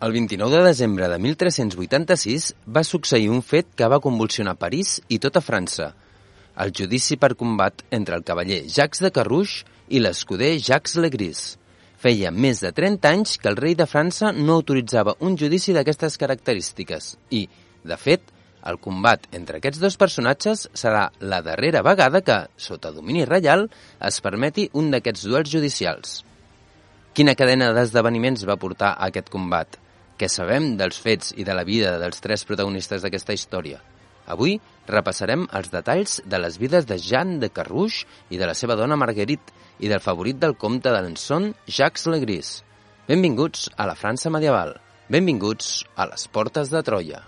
El 29 de desembre de 1386 va succeir un fet que va convulsionar París i tota França. El judici per combat entre el cavaller Jacques de Carrouche i l'escuder Jacques Legris. Feia més de 30 anys que el rei de França no autoritzava un judici d'aquestes característiques i, de fet, el combat entre aquests dos personatges serà la darrera vegada que, sota domini reial, es permeti un d'aquests duels judicials. Quina cadena d'esdeveniments va portar a aquest combat? Què sabem dels fets i de la vida dels tres protagonistes d'aquesta història? Avui repassarem els detalls de les vides de Jean de Carrouche i de la seva dona Marguerite i del favorit del comte d'Alençon, Jacques Legris. Benvinguts a la França medieval. Benvinguts a les portes de Troia.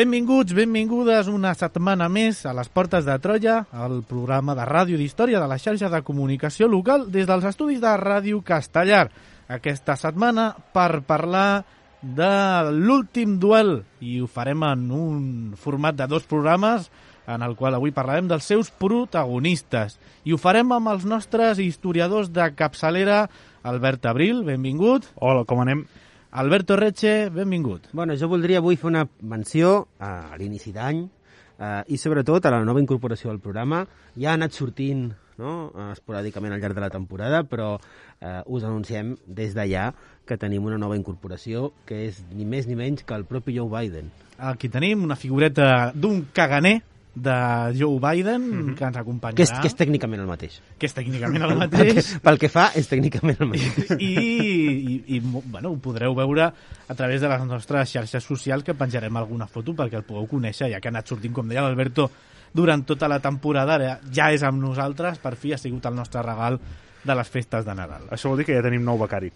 Benvinguts, benvingudes una setmana més a les Portes de Troia, el programa de ràdio d'història de la xarxa de comunicació local des dels estudis de Ràdio Castellar. Aquesta setmana per parlar de l'últim duel i ho farem en un format de dos programes en el qual avui parlarem dels seus protagonistes. I ho farem amb els nostres historiadors de capçalera, Albert Abril, benvingut. Hola, com anem? Alberto Reche, benvingut. Bueno, jo voldria avui fer una menció a l'inici d'any eh, i sobretot a la nova incorporació del programa. Ja ha anat sortint no? esporàdicament al llarg de la temporada, però eh, us anunciem des d'allà que tenim una nova incorporació que és ni més ni menys que el propi Joe Biden. Aquí tenim una figureta d'un caganer de Joe Biden mm -hmm. que ens acompanyarà. Que és, que és tècnicament el mateix. Que és tècnicament el Pel mateix. que, pel que fa, és tècnicament el mateix. I, i, i bueno, ho podreu veure a través de les nostres xarxes socials que penjarem alguna foto perquè el pugueu conèixer, ja que ha anat sortint, com deia l'Alberto, durant tota la temporada, ara ja és amb nosaltres, per fi ha sigut el nostre regal de les festes de Nadal. Això vol dir que ja tenim nou becari.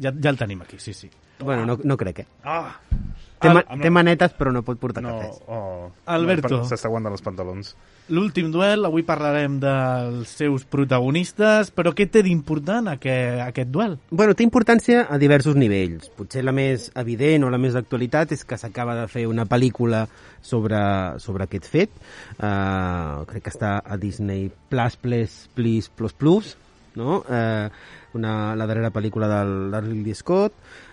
Ja, ja el tenim aquí, sí, sí. Bueno, no, no crec, eh? Ah, Té, ma amb té manetes, però no pot portar No, cafès. oh, Alberto. no, S'està aguantant els pantalons. L'últim duel, avui parlarem dels seus protagonistes, però què té d'important aquest, aquest duel? Bueno, té importància a diversos nivells. Potser la més evident o la més d'actualitat és que s'acaba de fer una pel·lícula sobre, sobre aquest fet. Uh, crec que està a Disney Plus, Plus, Plus, Plus, Plus no? Uh, una, la darrera pel·lícula del, del Ridley Scott,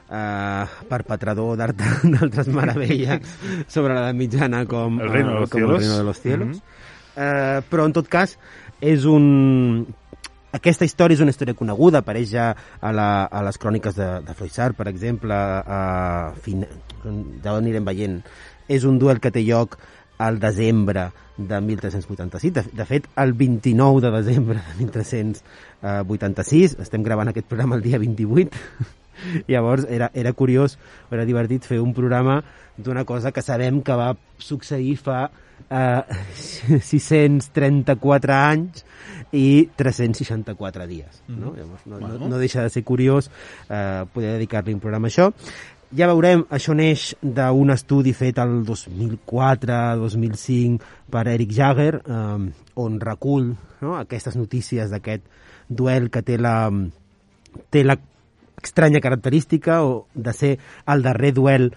uh, perpetrador d'altres meravelles sobre la mitjana com El Reino de los com El Cielos. Reino de los Cielos. Mhm. Eh, però en tot cas és un... Aquesta història és una història coneguda, apareix ja a, la, a les cròniques de, de Froissart, per exemple, a, fin... ja ho anirem veient. És un duel que té lloc al desembre de 1386, de, de fet, el 29 de desembre de 1386, estem gravant aquest programa el dia 28, Llavors era, era curiós, era divertit fer un programa d'una cosa que sabem que va succeir fa eh, 634 anys i 364 dies. No? Llavors, no, Bueno. no, no deixa de ser curiós eh, poder dedicar-li un programa a això. Ja veurem, això neix d'un estudi fet el 2004-2005 per Eric Jagger, eh, on recull no, aquestes notícies d'aquest duel que té la, té la estranya característica o de ser el darrer duel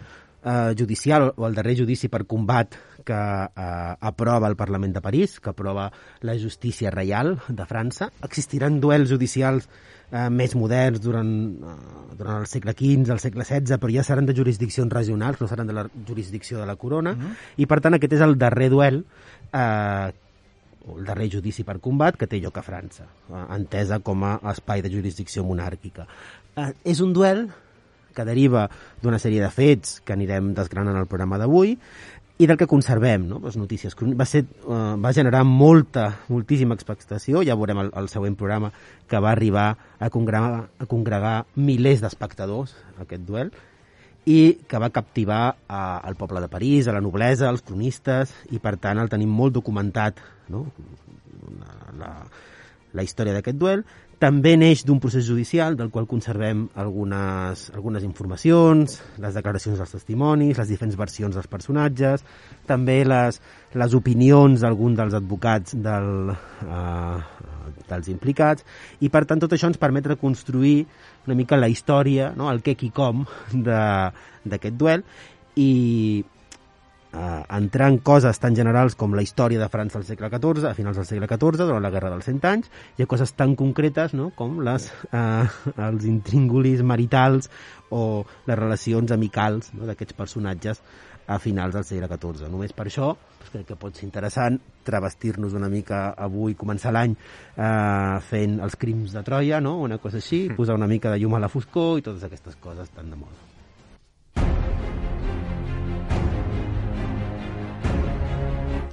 eh, judicial o el darrer judici per combat que eh, aprova el Parlament de París, que aprova la justícia reial de França. Existiran duels judicials eh, més moderns durant, eh, durant el segle XV, el segle XVI, però ja seran de jurisdiccions regionals, no seran de la jurisdicció de la corona, i per tant aquest és el darrer duel eh, el darrer judici per combat que té lloc a França, eh, entesa com a espai de jurisdicció monàrquica. Eh, és un duel que deriva d'una sèrie de fets que anirem desgranant al programa d'avui i del que conservem, no? les notícies. Va, ser, uh, va generar molta, moltíssima expectació, ja veurem el, el següent programa, que va arribar a congregar, a congregar milers d'espectadors, aquest duel, i que va captivar a, al poble de París, a la noblesa, als cronistes, i per tant el tenim molt documentat, no? la, la, la història d'aquest duel, també neix d'un procés judicial del qual conservem algunes, algunes informacions, les declaracions dels testimonis, les diferents versions dels personatges, també les, les opinions d'algun dels advocats del, eh, dels implicats, i per tant tot això ens permet reconstruir una mica la història, no? el què i com d'aquest duel, i eh, entrar en coses tan generals com la història de França al segle XIV, a finals del segle XIV, durant la Guerra dels Cent Anys, i a coses tan concretes no? com les, eh, els intríngulis maritals o les relacions amicals no? d'aquests personatges a finals del segle XIV. Només per això doncs crec que pot ser interessant travestir-nos una mica avui, començar l'any eh, fent els crims de Troia, no? una cosa així, posar una mica de llum a la foscor i totes aquestes coses tan de moda.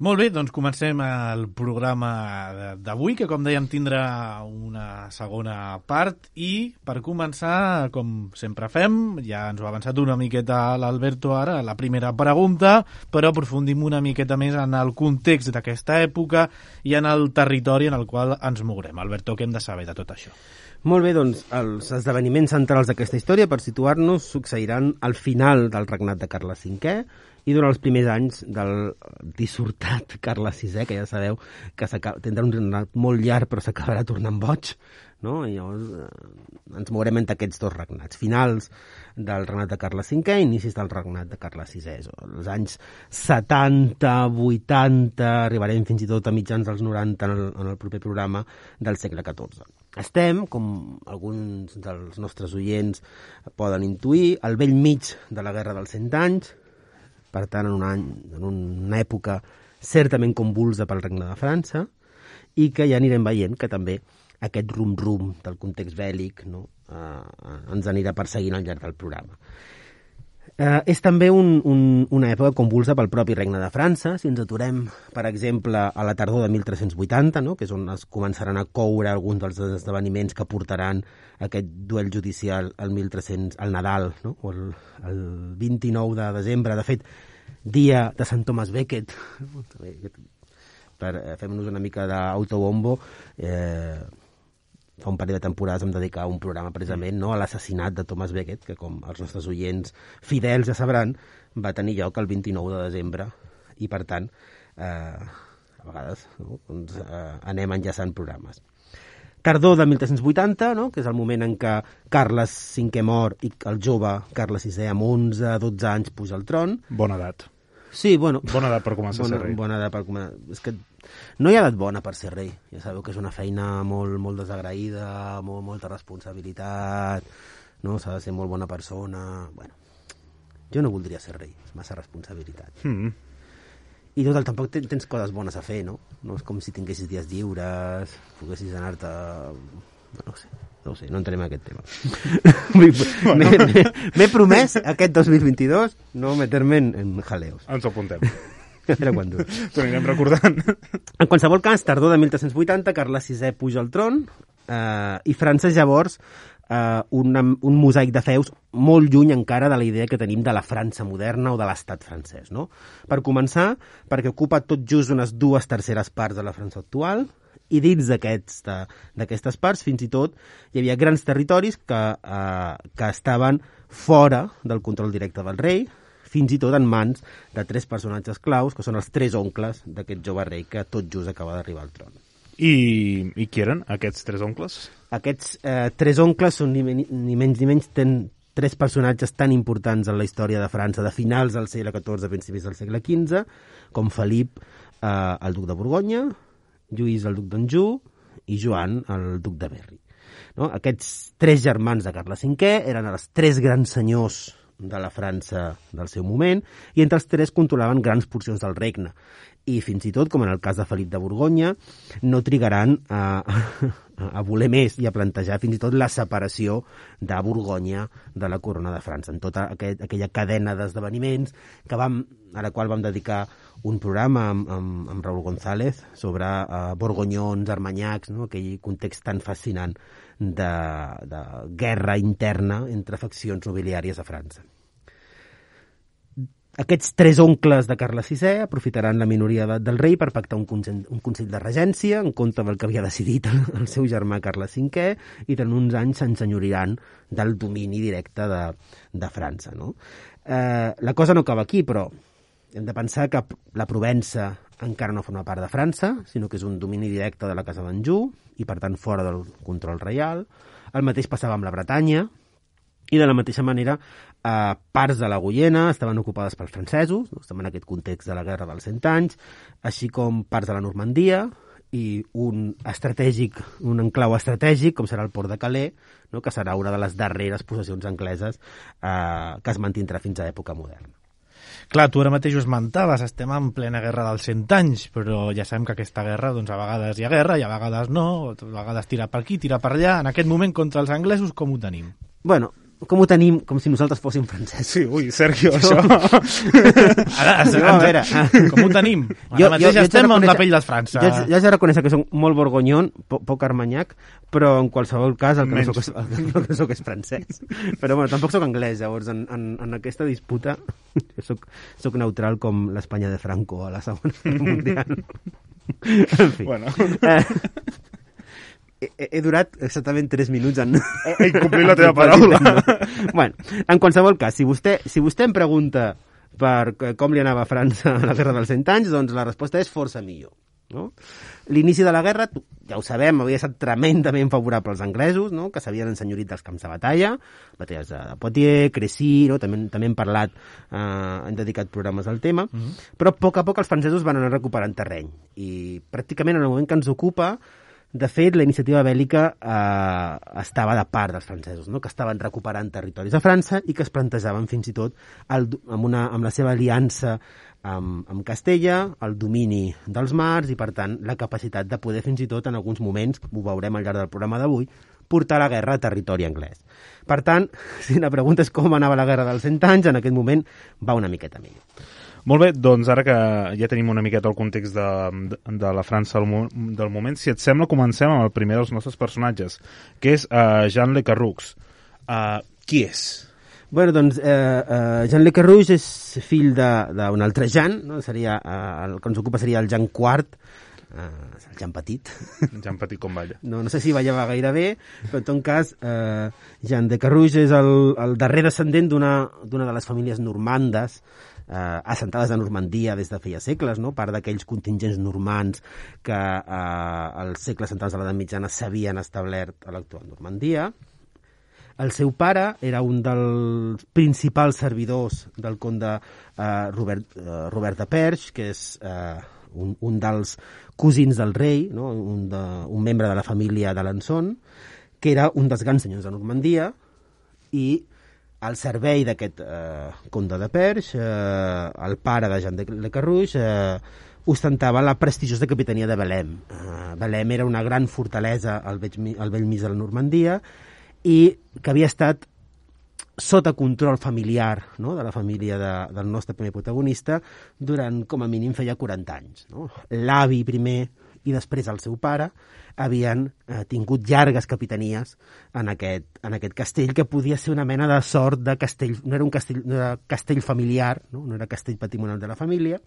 Molt bé, doncs comencem el programa d'avui, que com dèiem tindrà una segona part i per començar, com sempre fem, ja ens ho ha avançat una miqueta l'Alberto ara, la primera pregunta, però aprofundim una miqueta més en el context d'aquesta època i en el territori en el qual ens mourem. Alberto, què hem de saber de tot això? Molt bé, doncs els esdeveniments centrals d'aquesta història, per situar-nos, succeiran al final del regnat de Carles V, i durant els primers anys del dissortat Carles VI, que ja sabeu que tindrà un regnat molt llarg però s'acabarà tornant boig, no? I llavors eh, ens mourem entre aquests dos regnats. Finals del regnat de Carles V, inicis del regnat de Carles VI. Els anys 70, 80, arribarem fins i tot a mitjans dels 90 en el, en el proper programa del segle XIV. Estem, com alguns dels nostres oients poden intuir, al vell mig de la Guerra dels Cent Anys, per tant, en un any, en una època certament convulsa pel Regne de França, i que ja anirem veient que també aquest rum-rum del context bèl·lic no? eh, ens anirà perseguint al llarg del programa. Eh, és també un, un, una època convulsa pel propi Regne de França. Si ens aturem, per exemple, a la tardor de 1380, no? que és on es començaran a coure alguns dels esdeveniments que portaran aquest duel judicial al 1300, al Nadal, no? o el, el 29 de desembre. De fet, dia de Sant Thomas Becket, per eh, fer-nos una mica d'autobombo, eh, fa un parell de temporades vam dedicar un programa precisament no, a l'assassinat de Thomas Becket, que com els nostres oients fidels ja sabran, va tenir lloc el 29 de desembre i per tant eh, a vegades no, doncs, eh, anem enllaçant programes. Tardor de 1380, no? que és el moment en què Carles V mor i el jove Carles VI amb 11-12 anys puja al tron. Bona edat. Sí, bueno... Bona edat per començar bona, a ser rei. Bona edat per començar... És que No hi ha edat bona per ser rei. Ja sabeu que és una feina molt, molt desagraïda, molt, molta responsabilitat, no? s'ha de ser molt bona persona... Bueno, jo no voldria ser rei, és massa responsabilitat. Mm. I total, tampoc ten- tens coses bones a fer, no? No és com si tinguessis dies lliures, poguessis anar-te... No sé, no sé, no entrem en aquest tema. M'he- m'he- promès aquest 2022 no meter-me en, en jaleos. Ens ho apuntem. A veure quan dura. T'ho anirem recordant. En qualsevol cas, tardor de 1380, Carles VI puja al tron eh, i França llavors eh, una, un mosaic de feus molt lluny encara de la idea que tenim de la França moderna o de l'estat francès. No? Per començar, perquè ocupa tot just unes dues terceres parts de la França actual i dins d'aquestes parts, fins i tot, hi havia grans territoris que, eh, que estaven fora del control directe del rei, fins i tot en mans de tres personatges claus, que són els tres oncles d'aquest jove rei que tot just acaba d'arribar al tron. I, I qui eren aquests tres oncles? Aquests eh, tres oncles són ni, men- ni menys ni menys ten tres personatges tan importants en la història de França de finals del segle XIV, principis del segle XV, com Felip, eh, el duc de Borgonya, Lluís, el duc d'Anjou, i Joan, el duc de Berry. No? Aquests tres germans de Carles V eren els tres grans senyors de la França del seu moment i entre els tres controlaven grans porcions del regne. I fins i tot, com en el cas de Felip de Borgonya, no trigaran a, a voler més i a plantejar fins i tot la separació de Borgonya de la corona de França, en tota aquest, aquella cadena d'esdeveniments que vam, a la qual vam dedicar un programa amb, amb, amb Raúl González sobre uh, borgonyons, armanyacs, no? aquell context tan fascinant de, de guerra interna entre faccions nobiliàries a França. Aquests tres oncles de Carles VI aprofitaran la minoria d'edat del rei per pactar un consell, un consell de regència en compte del que havia decidit el, el seu germà Carles V i durant uns anys s'ensenyoriran del domini directe de, de França. No? Eh, la cosa no acaba aquí, però hem de pensar que la Provença encara no forma part de França, sinó que és un domini directe de la Casa d'Anjou i, per tant, fora del control reial. El mateix passava amb la Bretanya, i de la mateixa manera, eh, parts de la Guyena estaven ocupades pels francesos, no? estem en aquest context de la Guerra dels Cent Anys, així com parts de la Normandia i un estratègic, un enclau estratègic, com serà el port de Calais, no? que serà una de les darreres possessions angleses eh, que es mantindrà fins a època moderna. Clar, tu ara mateix ho esmentaves, estem en plena guerra dels 100 anys, però ja sabem que aquesta guerra, doncs a vegades hi ha guerra i a vegades no, a vegades tira per aquí, tira per allà. En aquest moment, contra els anglesos, com ho tenim? Bueno, com ho tenim? Com si nosaltres fóssim francesos. Sí, ui, Sergio, això... Ara, Jo, a veure, com ho tenim? Ara mateix haig de estem amb la pell de França. Jo, jo haig de reconèixer que soc molt borgonyon, po poc armanyac, però en qualsevol cas el que, no Menys. soc, és, el que no soc és francès. Però bueno, tampoc sóc anglès, llavors en, en, en aquesta disputa jo soc, soc neutral com l'Espanya de Franco a la Segona Guerra Mundial. en fi. Bueno, He, he, he durat exactament 3 minuts en... he incomplit la teva paraula. bueno, en qualsevol cas, si vostè, si vostè em pregunta per com li anava a França a la Guerra dels Cent Anys, doncs la resposta és força millor. No? L'inici de la guerra, ja ho sabem, havia estat tremendament favorable als anglesos, no? que s'havien ensenyorit dels camps de batalla, batalles de Poitiers, Crecy, no? també, també hem parlat, eh, hem dedicat programes al tema, mm -hmm. però a poc a poc els francesos van anar recuperant terreny, i pràcticament en el moment que ens ocupa, de fet, la iniciativa bèl·lica eh, estava de part dels francesos, no? que estaven recuperant territoris a França i que es plantejaven fins i tot el, amb, una, amb la seva aliança amb, amb Castella, el domini dels mars i, per tant, la capacitat de poder fins i tot, en alguns moments, ho veurem al llarg del programa d'avui, portar la guerra a territori anglès. Per tant, si la pregunta és com anava la guerra dels cent anys, en aquest moment va una miqueta millor. Molt bé, doncs ara que ja tenim una miqueta el context de, de, de la França del, mo del moment, si et sembla, comencem amb el primer dels nostres personatges, que és uh, Jean Le Carroux. Uh, qui és? Bueno, doncs, eh, eh, Jean Le Carrouge és fill d'un altre Jean, no? seria, eh, el que ens ocupa seria el Jean IV, eh, el Jean Petit. Jean Petit com balla. No, no sé si ballava gaire bé, però en tot cas, eh, Jean de Carrouge és el, el darrer descendent d'una de les famílies normandes, eh, assentades a Normandia des de feia segles, no? part d'aquells contingents normans que eh, als segles centrals de l'edat mitjana s'havien establert a l'actual Normandia. El seu pare era un dels principals servidors del conde eh, Robert, eh, Robert de Perche, que és eh, un, un dels cosins del rei, no? un, de, un membre de la família d'Alençon, que era un dels grans senyors de Normandia, i al servei d'aquest eh, conde de Perx, eh, el pare de Jean de Le Carrouge, eh, ostentava la prestigiosa capitania de Belém. Eh, Belém era una gran fortalesa al vell, al vell mig de la Normandia i que havia estat sota control familiar no? de la família de, del nostre primer protagonista durant, com a mínim, feia 40 anys. No? L'avi primer i després el seu pare havien eh, tingut llargues capitanies en aquest, en aquest castell, que podia ser una mena de sort de castell, no era un castell, no era castell familiar, no, no era castell patrimonial de la família,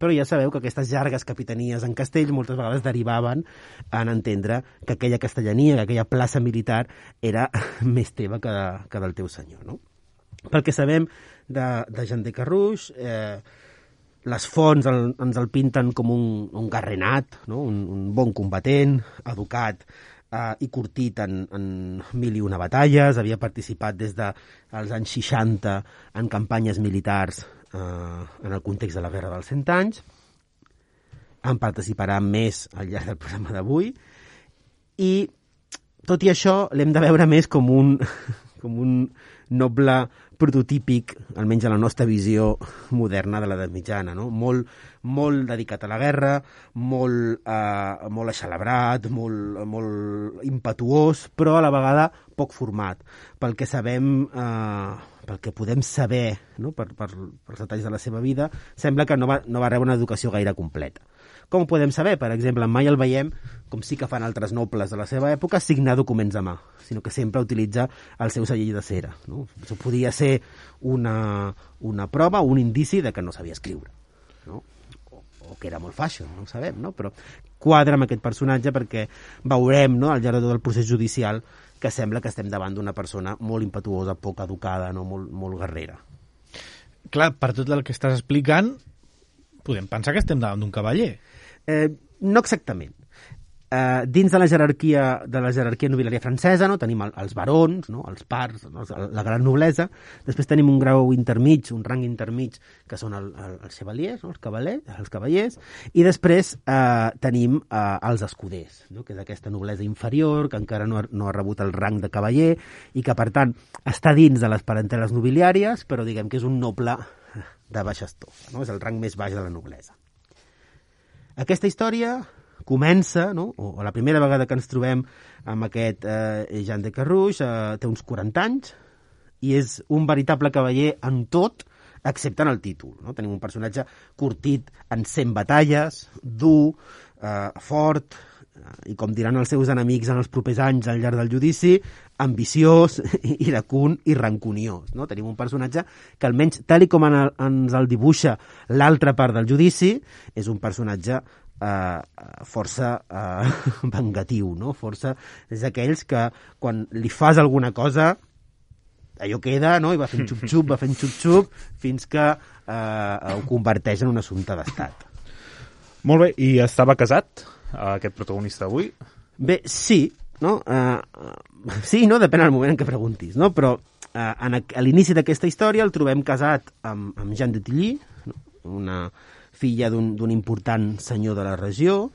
però ja sabeu que aquestes llargues capitanies en castell moltes vegades derivaven en entendre que aquella castellania, que aquella plaça militar era més teva que, de, que del teu senyor. No? Pel que sabem de, de Jean de Carrouge, eh, les fonts el, ens el pinten com un, un garrenat, no? un, un bon combatent, educat eh, i curtit en, en mil i una batalles, havia participat des dels anys 60 en campanyes militars eh, en el context de la Guerra dels Cent Anys, en participarà més al llarg del programa d'avui, i tot i això l'hem de veure més com un, com un noble prototípic, almenys a la nostra visió moderna de l'edat mitjana, no? Molt, molt dedicat a la guerra, molt, eh, molt aixalabrat, molt, molt impetuós, però a la vegada poc format. Pel que sabem, eh, pel que podem saber no? per, per, per els detalls de la seva vida, sembla que no va, no va rebre una educació gaire completa. Com ho podem saber? Per exemple, mai el veiem, com sí que fan altres nobles de la seva època, signar documents a mà, sinó que sempre utilitza el seu segell de cera. No? Això podia ser una, una prova, un indici de que no sabia escriure. No? O, o que era molt fàcil, no ho sabem, no? però quadra amb aquest personatge perquè veurem no, al llarg de tot el procés judicial que sembla que estem davant d'una persona molt impetuosa, poc educada, no? molt, molt guerrera. Clar, per tot el que estàs explicant, podem pensar que estem davant d'un cavaller. Eh, no exactament. Eh, dins de la jerarquia de la jerarquia nobiliària francesa no? tenim el, els barons, no? els pars, no? la gran noblesa, després tenim un grau intermig, un rang intermig, que són el, el, els chevaliers, no? els, cavallers, els cavallers, i després eh, tenim eh, els escuders, no? que és aquesta noblesa inferior, que encara no ha, no ha rebut el rang de cavaller, i que, per tant, està dins de les parenteles nobiliàries, però diguem que és un noble de baixa estofa, no? és el rang més baix de la noblesa. Aquesta història comença, no? o, la primera vegada que ens trobem amb aquest eh, Jean de Carrouge, eh, té uns 40 anys, i és un veritable cavaller en tot, excepte en el títol. No? Tenim un personatge curtit en 100 batalles, dur, eh, fort, i com diran els seus enemics en els propers anys al llarg del judici, ambiciós, iracun i rancuniós. No? Tenim un personatge que almenys, tal i com en el, ens el dibuixa l'altra part del judici, és un personatge eh, força eh, vengatiu, no? força és d'aquells que quan li fas alguna cosa allò queda, no? i va fent xup-xup, va fent xup-xup, fins que eh, ho converteix en un assumpte d'estat. Molt bé, i estava casat, aquest protagonista avui? Bé, sí, no? Uh, sí, no? Depèn del moment en què preguntis, no? Però uh, en, a l'inici d'aquesta història el trobem casat amb, amb Jean de Tilly, una, filla d'un important senyor de la regió.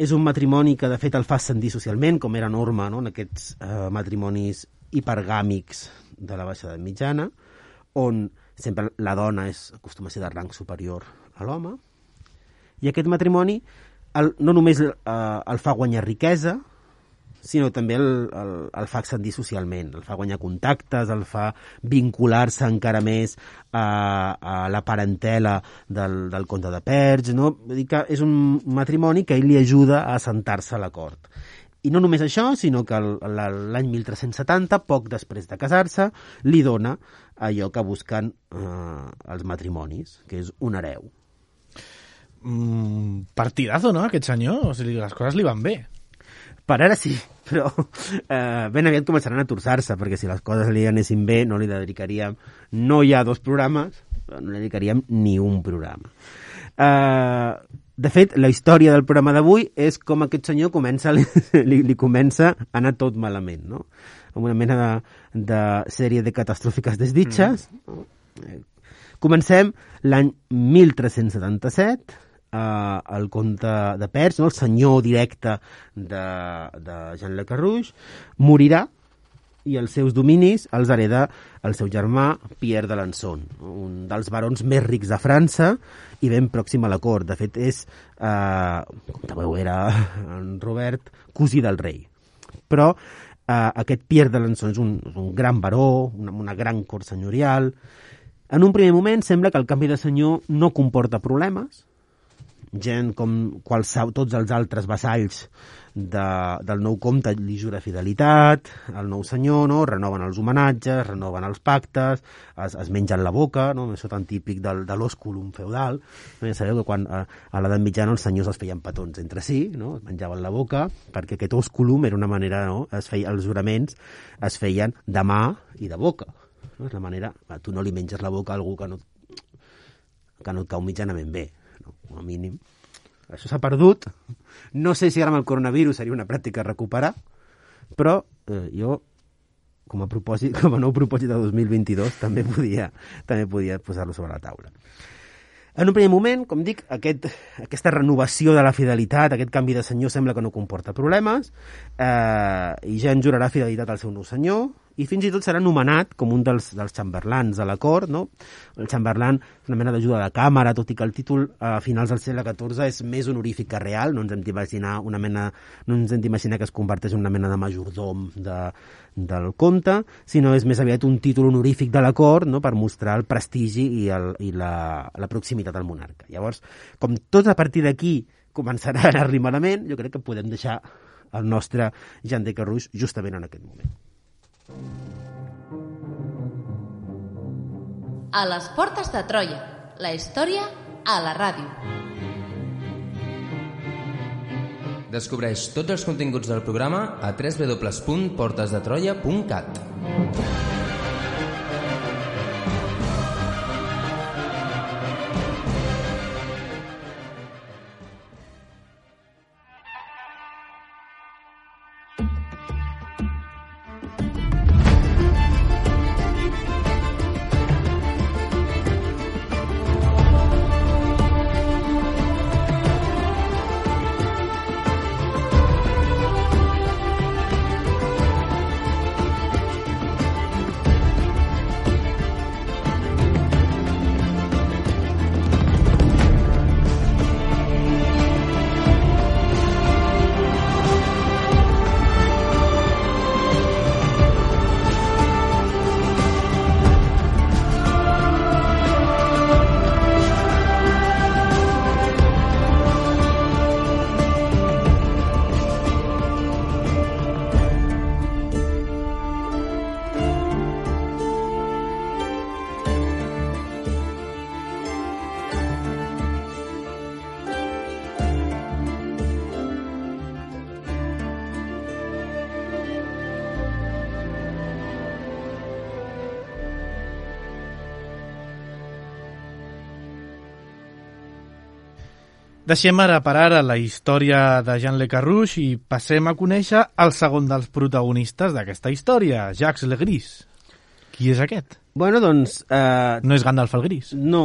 És un matrimoni que, de fet, el fa ascendir socialment, com era norma no? en aquests eh, matrimonis hipergàmics de la baixa edat mitjana, on sempre la dona és, acostuma a ser de rang superior a l'home. I aquest matrimoni el, no només eh, el fa guanyar riquesa, sinó també el, el, el fa ascendir socialment, el fa guanyar contactes, el fa vincular-se encara més a, a la parentela del, del comte de Perge, no? Vull dir que és un matrimoni que ell li ajuda a assentar-se a la cort. I no només això, sinó que l'any 1370, poc després de casar-se, li dona allò que busquen eh, els matrimonis, que és un hereu. Mm, partidazo, no, aquest senyor? O sigui, les coses li van bé. Per ara sí, però eh, ben aviat començaran a torçar-se, perquè si les coses li anessin bé no li dedicaríem... No hi ha dos programes, no li dedicaríem ni un programa. Eh, de fet, la història del programa d'avui és com aquest senyor comença, li, li comença a anar tot malament, no? Amb una mena de, de sèrie de catastròfiques desditxes. Mm. No? Eh, comencem l'any 1377, eh, el comte de Pers, no? el senyor directe de, de Jean Le Carrouge, morirà i els seus dominis els hereda el seu germà Pierre d'Alençon, un dels barons més rics de França i ben pròxim a la cort. De fet, és, eh, com sabeu, era en Robert, cosí del rei. Però eh, aquest Pierre d'Alençon és un, un gran baró, una, una gran cort senyorial. En un primer moment sembla que el canvi de senyor no comporta problemes, gent com qualsevol, tots els altres vassalls de, del nou comte li jura fidelitat, el nou senyor, no? renoven els homenatges, renoven els pactes, es, es mengen la boca, no? això tan típic del, de l'òsculum feudal. No? Ja sabeu que quan a, a l'edat mitjana els senyors es feien petons entre si, no? es menjaven la boca, perquè aquest òsculum era una manera, no? es feia, els juraments es feien de mà i de boca. No? És la manera, tu no li menges la boca a algú que no, que no et cau mitjanament bé? Com a mínim. Això s'ha perdut. No sé si ara amb el coronavirus seria una pràctica recuperar, però eh, jo, com a, propòsit, com a nou propòsit de 2022, també podia, també podia posar-lo sobre la taula. En un primer moment, com dic, aquest, aquesta renovació de la fidelitat, aquest canvi de senyor sembla que no comporta problemes, eh, i ja en jurarà fidelitat al seu nou senyor, i fins i tot serà nomenat com un dels, dels chamberlans de la cort, no? El chamberlan és una mena d'ajuda de càmera, tot i que el títol a finals del segle XIV és més honorífic que real, no ens hem d'imaginar una mena, no ens hem d'imaginar que es converteix en una mena de majordom de, del conte, sinó és més aviat un títol honorífic de la cort no? per mostrar el prestigi i, el, i la, la proximitat al monarca. Llavors, com tot a partir d'aquí començarà a anar-li jo crec que podem deixar el nostre Jean de Carrouge justament en aquest moment. A les portes de Troia, la història a la ràdio. Descobreix tots els continguts del programa a www.portesdetroia.cat. Deixem ara per ara la història de Jean Le Carrouge i passem a conèixer el segon dels protagonistes d'aquesta història, Jacques Le Gris. Qui és aquest? Bueno, doncs... Eh, No és Gandalf el Gris, no,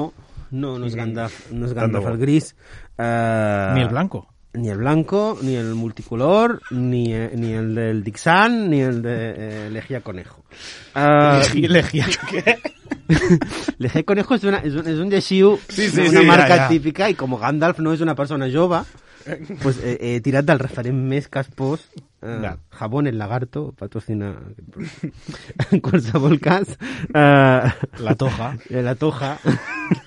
no, no és Gandalf, no és Gandalf el gris. Eh, ni el Blanco. Ni el blanco, ni el multicolor, ni, eh, ni el del Dixan, ni el de eh, Legia Conejo. Uh, Legia. Què? Legia Conejo és, una, és, un, és un lleixiu, Sí, sí, una sí, marca típica, i com Gandalf no és una persona jove, pues, he, he tirat del referent més caspós eh, Ja. Jabón el lagarto patrocina en qualsevol cas eh, La toja. Eh, la toja.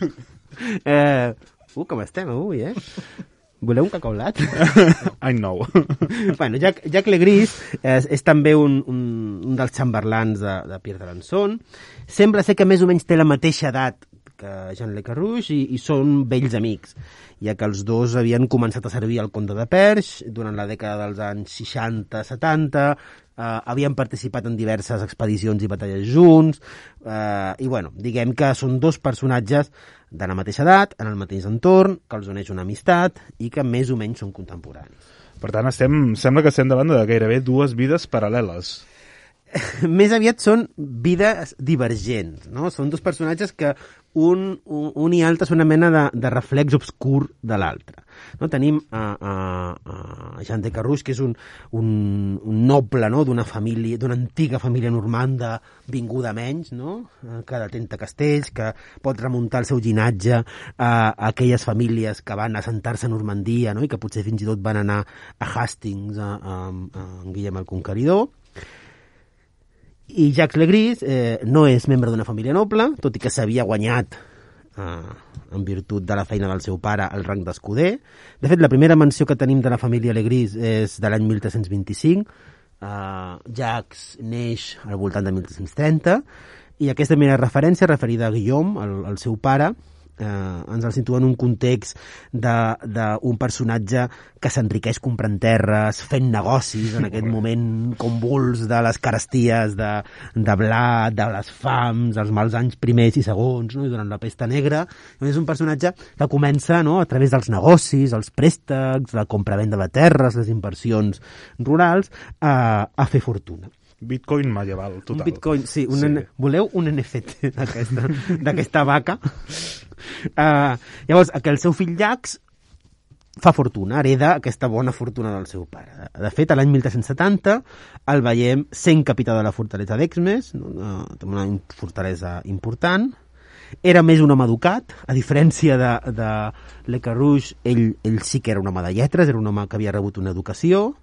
eh, uh, com estem avui, eh? Voleu un cacaulat? Any nou. bueno, Jack, Jack Legris és, és també un, un, un dels chamberlans de, de Pierre d'Alençon. Sembla ser que més o menys té la mateixa edat que Jean Le Carrouge i, i són vells amics, ja que els dos havien començat a servir al Comte de Perche durant la dècada dels anys 60-70, eh, havien participat en diverses expedicions i batalles junts, eh, i bueno, diguem que són dos personatges de la mateixa edat, en el mateix entorn, que els uneix una amistat i que més o menys són contemporanis. Per tant, estem, sembla que estem davant de gairebé dues vides paral·leles. més aviat són vides divergents, no? Són dos personatges que un, un, un i altre són una mena de, de reflex obscur de l'altre. No? Tenim a, a, a Jean de Carrouche, que és un, un, un noble no? d'una família, d'una antiga família normanda vinguda menys, no? Que detenta castells, que pot remuntar el seu llinatge a, a aquelles famílies que van assentar-se a Normandia no? i que potser fins i tot van anar a Hastings, a, a, a Guillem el Conqueridor i Jacques Legris eh, no és membre d'una família noble, tot i que s'havia guanyat en virtut de la feina del seu pare el rang d'escuder. De fet, la primera menció que tenim de la família Legris és de l'any 1325. Eh, Jacques neix al voltant de 1330 i aquesta primera referència referida a Guillaume, el, el seu pare, eh, ens el situa en un context d'un personatge que s'enriqueix comprant terres, fent negocis en aquest moment convuls de les caresties de, de blat, de les fams, els mals anys primers i segons, no? i durant la pesta negra. És un personatge que comença no? a través dels negocis, els préstecs, la compra-venda de terres, les inversions rurals, a, a fer fortuna. Bitcoin medieval, total. Un bitcoin, sí. Un sí. Voleu un NFT d'aquesta vaca? Uh, llavors, que el seu fill Llacs fa fortuna, hereda aquesta bona fortuna del seu pare. De fet, a l'any 1370 el veiem sent capità de la fortalesa d'Exmes, una, una fortalesa important, era més un home educat, a diferència de, de Le Carrouge, ell, ell sí que era un home de lletres, era un home que havia rebut una educació,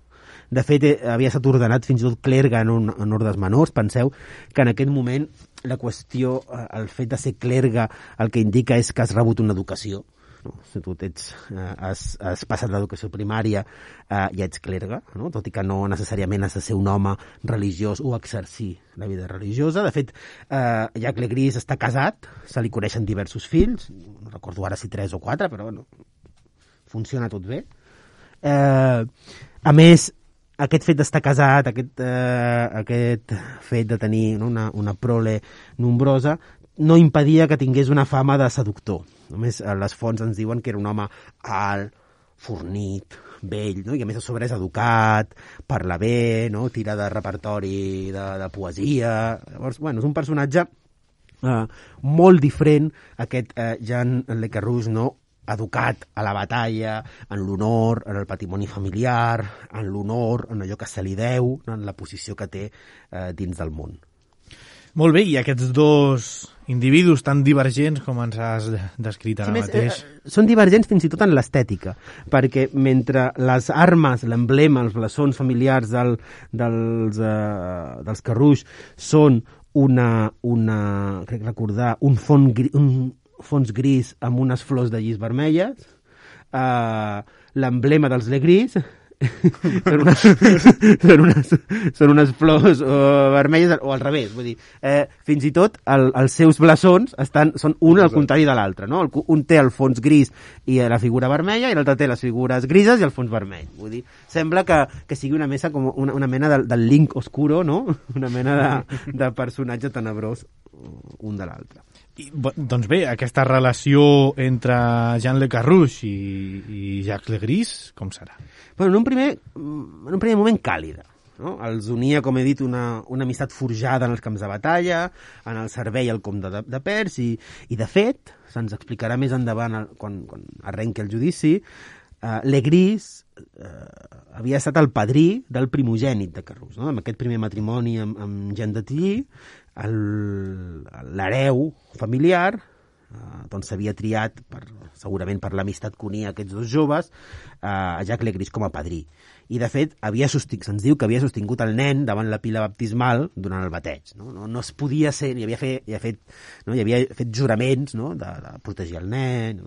de fet, eh, havia estat ordenat fins i tot clergue en, un, en ordres menors. Penseu que en aquest moment la qüestió, eh, el fet de ser clergue, el que indica és que has rebut una educació. No? Si tu ets, eh, has, has passat l'educació primària, eh, ja ets clergue, no? tot i que no necessàriament has de ser un home religiós o exercir la vida religiosa. De fet, eh, Jacques Legris està casat, se li coneixen diversos fills, no recordo ara si tres o quatre, però bueno, funciona tot bé. Eh, a més, aquest fet d'estar casat, aquest, eh, aquest fet de tenir no, una, una prole nombrosa, no impedia que tingués una fama de seductor. Només eh, les fonts ens diuen que era un home alt, fornit, vell, no? i a més a sobre és educat, parla bé, no? tira de repertori de, de poesia... Llavors, bueno, és un personatge eh, molt diferent, aquest eh, Jean Le no? Educat a la batalla, en l'honor, en el patrimoni familiar, en l'honor, en allò que se li deu, en la posició que té eh, dins del món. Molt bé, i aquests dos individus tan divergents com ens has descrit ara sí, més, mateix... Eh, són divergents fins i tot en l'estètica, perquè mentre les armes, l'emblema, els blasons familiars del, dels, eh, dels carruix són una, una, crec recordar, un font, un, fons gris amb unes flors de llis vermelles, uh, l'emblema dels legris, són, unes, són, unes, són unes flors uh, vermelles o al revés, vull dir, eh, fins i tot el, els seus blasons estan, són un al contrari de l'altre, no? El, un té el fons gris i la figura vermella i l'altre té les figures grises i el fons vermell, vull dir, sembla que, que sigui una, mesa com una, una mena del, del link oscuro, no? Una mena de, de personatge tenebrós un de l'altre. I, doncs bé, aquesta relació entre Jean Le Carrouche i, i Jacques Le Gris, com serà? Bueno, en un primer, en un primer moment càlida. No? Els unia, com he dit, una, una amistat forjada en els camps de batalla, en el servei al comte de, de Pers, i, i de fet, se'ns explicarà més endavant, quan, quan arrenqui el judici, uh, Le Gris uh, havia estat el padrí del primogènit de Carrús, no? amb aquest primer matrimoni amb, amb Jean de Tilly, l'hereu familiar eh, doncs s'havia triat, per, segurament per l'amistat que unia aquests dos joves, eh, a Jacques Legris com a padrí i de fet havia sostingut, se'ns diu que havia sostingut el nen davant la pila baptismal durant el bateig. No, no, no es podia ser, hi havia fet, hi havia fet, no, hi havia fet juraments no, de, de protegir el nen.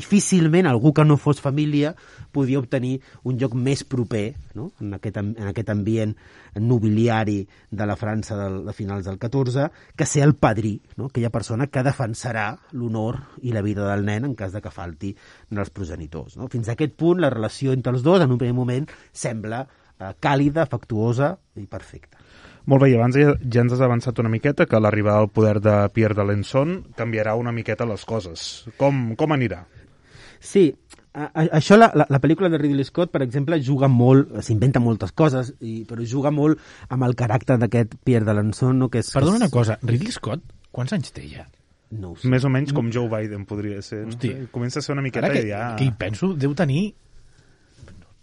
Difícilment algú que no fos família podia obtenir un lloc més proper no, en, aquest, en aquest ambient nobiliari de la França del, de finals del 14 que ser el padrí, no, aquella persona que defensarà l'honor i la vida del nen en cas de que falti dels progenitors. No? Fins a aquest punt la relació entre els dos en un primer moment sembla eh, càlida, afectuosa i perfecta. Molt bé, i abans ja, ja ens has avançat una miqueta que l'arribada al poder de Pierre d'Alençon canviarà una miqueta les coses. Com, com anirà? Sí, a, a, això, la, la, la pel·lícula de Ridley Scott, per exemple, juga molt, s'inventa moltes coses, i, però juga molt amb el caràcter d'aquest Pierre d'Alençon, no? que és... Perdona és, una cosa, Ridley Scott, quants anys té ja? No ho sé. Més o menys com Joe Biden podria ser. No? Hosti. Comença a ser una miqueta que, ja... que hi penso, deu tenir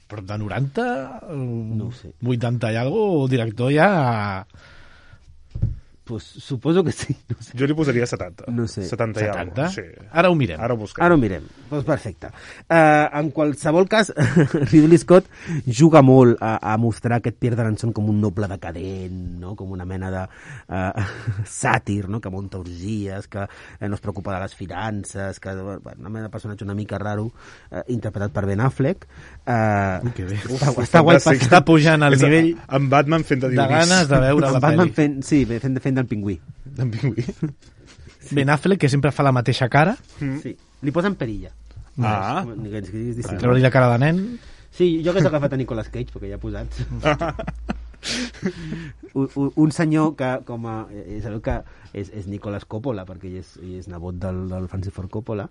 però de 90 No ho sé. 80 i algo, el director ja Pues, suposo que sí. No sé. Jo li posaria 70. No sé. 70 i 70? alguna Sí. Ara ho mirem. Ara ho busquem. Ara ho mirem. Doncs perfecte. Uh, en qualsevol cas, Ridley Scott juga molt a, a mostrar aquest Pierre d'Arançon com un noble decadent, no? com una mena de uh, sàtir, no? que munta orgies, que eh, no es preocupa de les finances, que bueno, una mena de personatge una mica raro, uh, interpretat per Ben Affleck. Uh, que bé. Està, està guai. Està pujant És nivell Amb Batman fent de de ganes de veure la En Batman pel·li. fent, sí, fent, fent del pingüí. D'en Pingüí. Ben Affleck, que sempre fa la mateixa cara, Sí. Li posen perilla. Ah. Treure-li la cara de nen, Sí, jo que he agafat a Nicolas Cage, perquè ja ha posat. un, un, senyor que, com a... Eh, sabeu que és, és Nicolas Coppola, perquè ell és, ell és nebot del, del Francis Ford Coppola,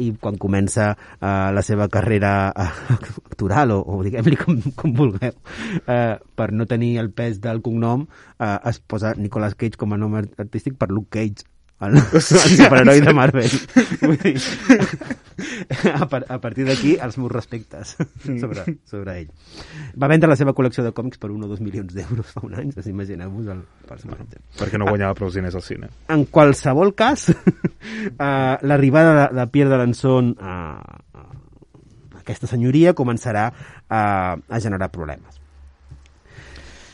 i quan comença uh, la seva carrera uh, actoral, o, o diguem-li com, com vulgueu, uh, per no tenir el pes del cognom, uh, es posa Nicolas Cage com a nom artístic per Luke Cage, el, el superheroi de Marvel. Vull dir, a, par a partir d'aquí, els meus respectes sobre, sobre ell. Va vendre la seva col·lecció de còmics per un o dos milions d'euros fa un any, doncs imagineu-vos el personatge. Perquè no guanyava prou diners al cine. En qualsevol cas, uh, l'arribada de, de Pierre d'Alençon a, a aquesta senyoria començarà a, a generar problemes.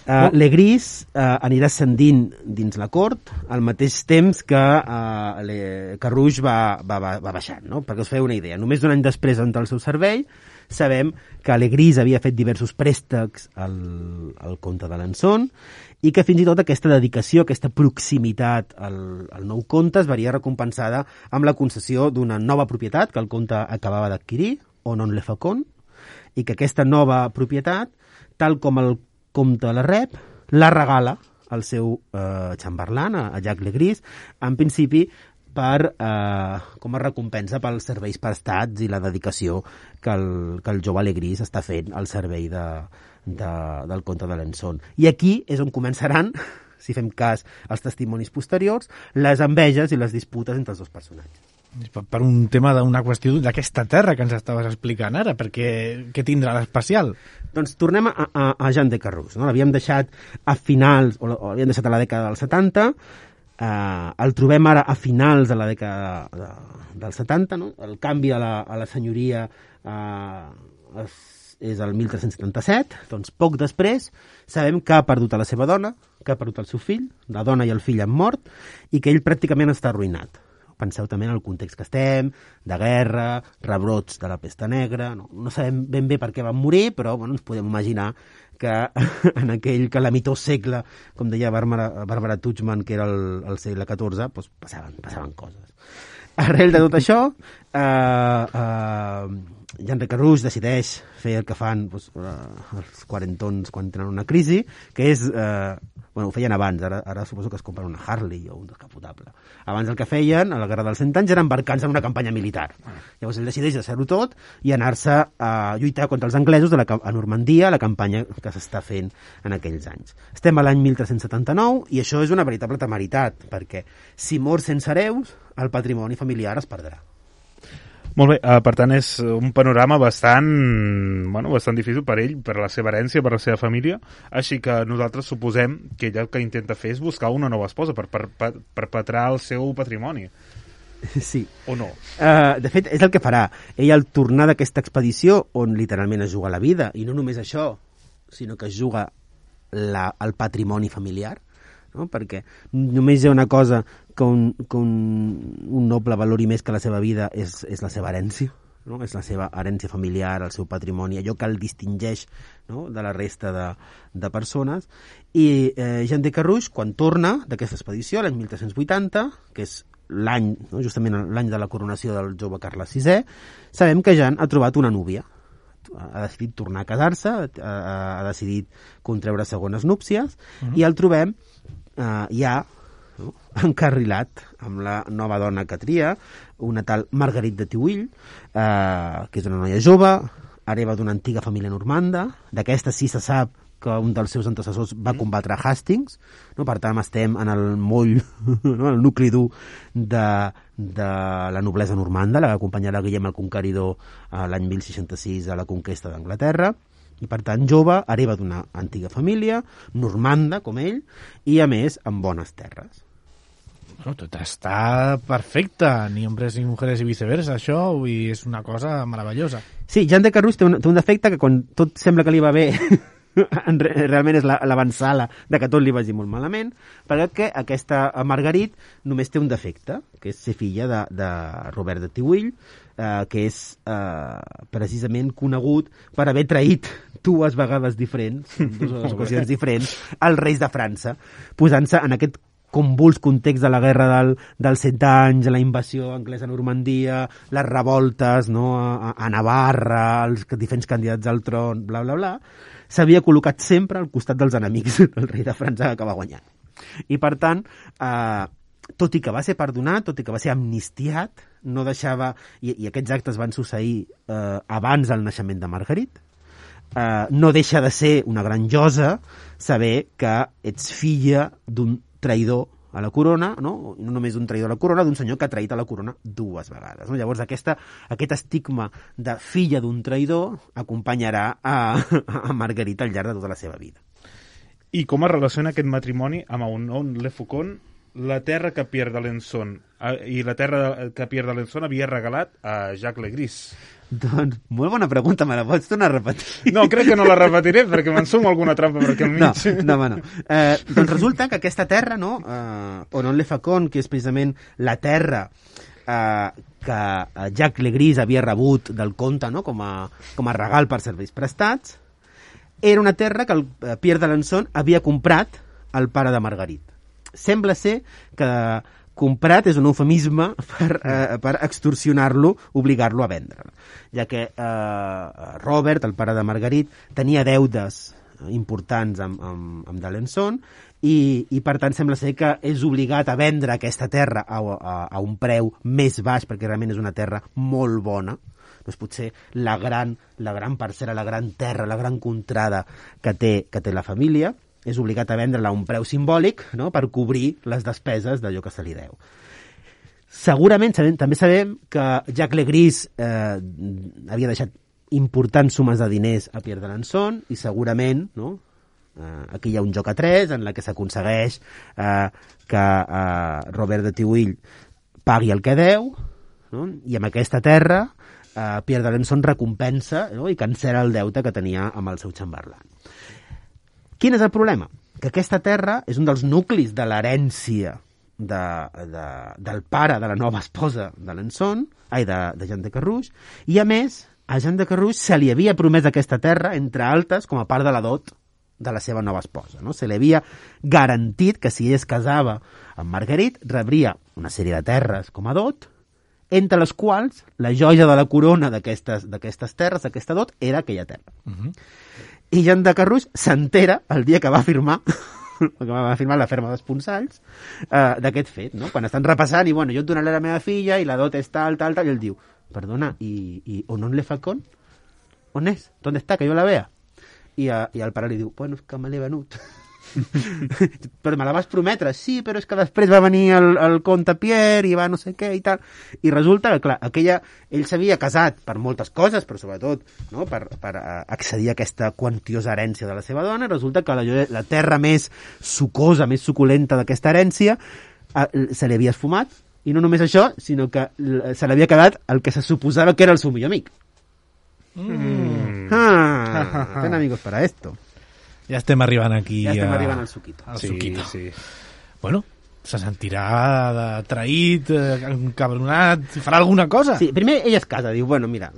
Uh, Legris uh, anirà ascendint dins la cort al mateix temps que uh, le, Carrouge va, va, va, va baixant, no? perquè us feu una idea. Només un any després d'entrar al seu servei, sabem que Legris havia fet diversos préstecs al, al comte de Lançon i que fins i tot aquesta dedicació, aquesta proximitat al, al nou comte es varia recompensada amb la concessió d'una nova propietat que el comte acabava d'adquirir, Onon Le Facon, i que aquesta nova propietat, tal com el comte la rep, la regala al seu eh, xamberlan, a, Jacques Legris, en principi per, eh, com a recompensa pels serveis prestats i la dedicació que el, que el jove Legris està fent al servei de, de, del comte de Lençon. I aquí és on començaran, si fem cas als testimonis posteriors, les enveges i les disputes entre els dos personatges. Per, un tema d'una qüestió d'aquesta terra que ens estaves explicant ara, perquè què tindrà d'especial? Doncs tornem a, a, a Jean de Carrús. No? L'havíem deixat a finals, o l'havíem deixat a la dècada dels 70, eh, el trobem ara a finals de la dècada de, dels 70, no? el canvi a la, a la senyoria eh, és, és el 1377, doncs poc després sabem que ha perdut a la seva dona, que ha perdut el seu fill, la dona i el fill han mort, i que ell pràcticament està arruïnat penseu també en el context que estem, de guerra, rebrots de la pesta negra, no, no sabem ben bé per què van morir, però bueno, ens podem imaginar que en aquell calamitós segle, com deia Bàrbara, Bàrbara Tuchman, que era el, el segle XIV, doncs passaven, passaven coses. Arrel de tot això, eh, eh, Jean-Rec Rouge decideix fer el que fan doncs, eh, els quarantons quan tenen una crisi, que és... Eh, bueno, ho feien abans, ara, ara suposo que es compren una Harley o un descapotable. Abans el que feien, a la Guerra dels Cent Anys, era embarcar-se en una campanya militar. Llavors ell decideix deixar-ho tot i anar-se a lluitar contra els anglesos de la, a Normandia, la campanya que s'està fent en aquells anys. Estem a l'any 1379 i això és una veritable temeritat, perquè si mor sense hereus, el patrimoni familiar es perdrà. Molt bé, uh, per tant és un panorama bastant, bueno, bastant difícil per ell, per la seva herència, per la seva família, així que nosaltres suposem que ell el que intenta fer és buscar una nova esposa per, per, per perpetrar el seu patrimoni, Sí. o no? Uh, de fet, és el que farà. Ell al tornar d'aquesta expedició, on literalment es juga la vida, i no només això, sinó que es juga la, el patrimoni familiar, no? perquè només hi ha una cosa que un, que un, un noble valori més que la seva vida és, és la seva herència, no? és la seva herència familiar, el seu patrimoni, allò que el distingeix no? de la resta de, de persones. I eh, Jean de Carrouge, quan torna d'aquesta expedició, l'any 1380, que és l'any, no? justament l'any de la coronació del jove Carles VI, sabem que Jean ha trobat una núvia. Ha decidit tornar a casar-se, ha, ha decidit contreure segones núpcies, uh -huh. i el trobem eh, ja no? encarrilat amb la nova dona que tria, una tal Marguerite de Tiuill, eh, que és una noia jove, hereva d'una antiga família normanda, d'aquesta sí se sap que un dels seus antecessors va combatre a Hastings, no? per tant estem en el moll, no? el nucli dur de, de la noblesa normanda, la que acompanyarà Guillem el Conqueridor a l'any 1066 a la conquesta d'Anglaterra, i per tant jove, hereva d'una antiga família, normanda com ell, i a més amb bones terres. Bueno, tot està perfecte, ni hombres ni mujeres i viceversa, això, dir, és una cosa meravellosa. Sí, Jan de Carrús té un, té un defecte que quan tot sembla que li va bé en re, realment és la- l'avançala de que tot li vagi molt malament, perquè que aquesta Margarit només té un defecte, que és ser filla de, de Robert de Tiuill, eh, que és eh, precisament conegut per haver traït dues vegades diferents, en dues ocasions diferents, als reis de França, posant-se en aquest convuls context de la guerra del, dels Cent Anys, la invasió anglesa a Normandia, les revoltes no, a, a Navarra, els diferents candidats al tron, bla, bla, bla, s'havia col·locat sempre al costat dels enemics del rei de França que acaba guanyant. I, per tant, eh, tot i que va ser perdonat, tot i que va ser amnistiat, no deixava... I, i aquests actes van succeir eh, abans del naixement de Margarit, eh, no deixa de ser una gran josa saber que ets filla d'un traïdor a la corona, no? no només d'un traïdor a la corona, d'un senyor que ha traït a la corona dues vegades. No? Llavors aquesta, aquest estigma de filla d'un traïdor acompanyarà a, a Margarita al llarg de tota la seva vida. I com es relaciona aquest matrimoni amb un Le Faucon, la terra que Pierre d'Alençon eh, i la terra que Pierre d'Alençon havia regalat a Jacques Legris? Doncs, molt bona pregunta, me la pots tornar a repetir? No, crec que no la repetiré perquè me'n sumo alguna trampa per aquí al No, mig. no, home, no. Eh, doncs resulta que aquesta terra, no, eh, Onon Le Facon, que és precisament la terra eh, que Jacques Legris havia rebut del conte no, com, a, com a regal per serveis prestats, era una terra que el eh, Pierre d'Alençon havia comprat al pare de Margarit. Sembla ser que comprat és un eufemisme per, eh, per extorsionar-lo, obligar-lo a vendre. Ja que eh, Robert, el pare de Margarit, tenia deudes importants amb, amb, amb d'Alençon i, i per tant sembla ser que és obligat a vendre aquesta terra a, a, a un preu més baix perquè realment és una terra molt bona doncs potser la gran, la gran parcel·la, la gran terra, la gran contrada que té, que té la família, és obligat a vendre-la a un preu simbòlic no? per cobrir les despeses d'allò que se li deu. Segurament sabem, també sabem que Jacques Legris eh, havia deixat importants sumes de diners a Pierre d'Alençon i segurament no? eh, aquí hi ha un joc a tres en la que s'aconsegueix eh, que eh, Robert de Tiuill pagui el que deu no? i amb aquesta terra eh, Pierre d'Alençon recompensa no? i cancela el deute que tenia amb el seu xamberlan. Quin és el problema? Que aquesta terra és un dels nuclis de l'herència de, de, del pare de la nova esposa de l'Enson, ai, de, de Jean de Carrouix, i a més, a Jean de Carrouix se li havia promès aquesta terra, entre altes, com a part de la dot de la seva nova esposa. No? Se li havia garantit que si ell es casava amb Marguerite, rebria una sèrie de terres com a dot, entre les quals la joia de la corona d'aquestes d'aquestes terres, d'aquesta dot, era aquella terra. Uh -huh. I Jean de Carrús s'entera el dia que va firmar que va firmar la ferma d'Esponsalls eh, d'aquest fet, no? Quan estan repassant i, bueno, jo et donaré la meva filla i la dot és tal, tal, tal, i ell diu, perdona, i, i on le facón? On és? ¿Dónde està? Que jo la vea. I, a, i el pare li diu, bueno, és que me l'he venut. però me la vas prometre, sí, però és que després va venir el, el comte Pierre i va no sé què i tal. I resulta que, clar, aquella, ell s'havia casat per moltes coses, però sobretot no, per, per eh, accedir a aquesta quantiosa herència de la seva dona, resulta que la, la terra més sucosa, més suculenta d'aquesta herència eh, se li havia esfumat, i no només això, sinó que l- se l'havia quedat el que se suposava que era el seu millor amic. Mm. Ah, ten amigos para esto. Ja estem arribant aquí Ja estem a... arribant al suquito. al Sí, suquito. sí. Bueno, se sentirà de traït, eh, encabronat, farà alguna cosa. Sí, primer ella es casa, diu, bueno, mira,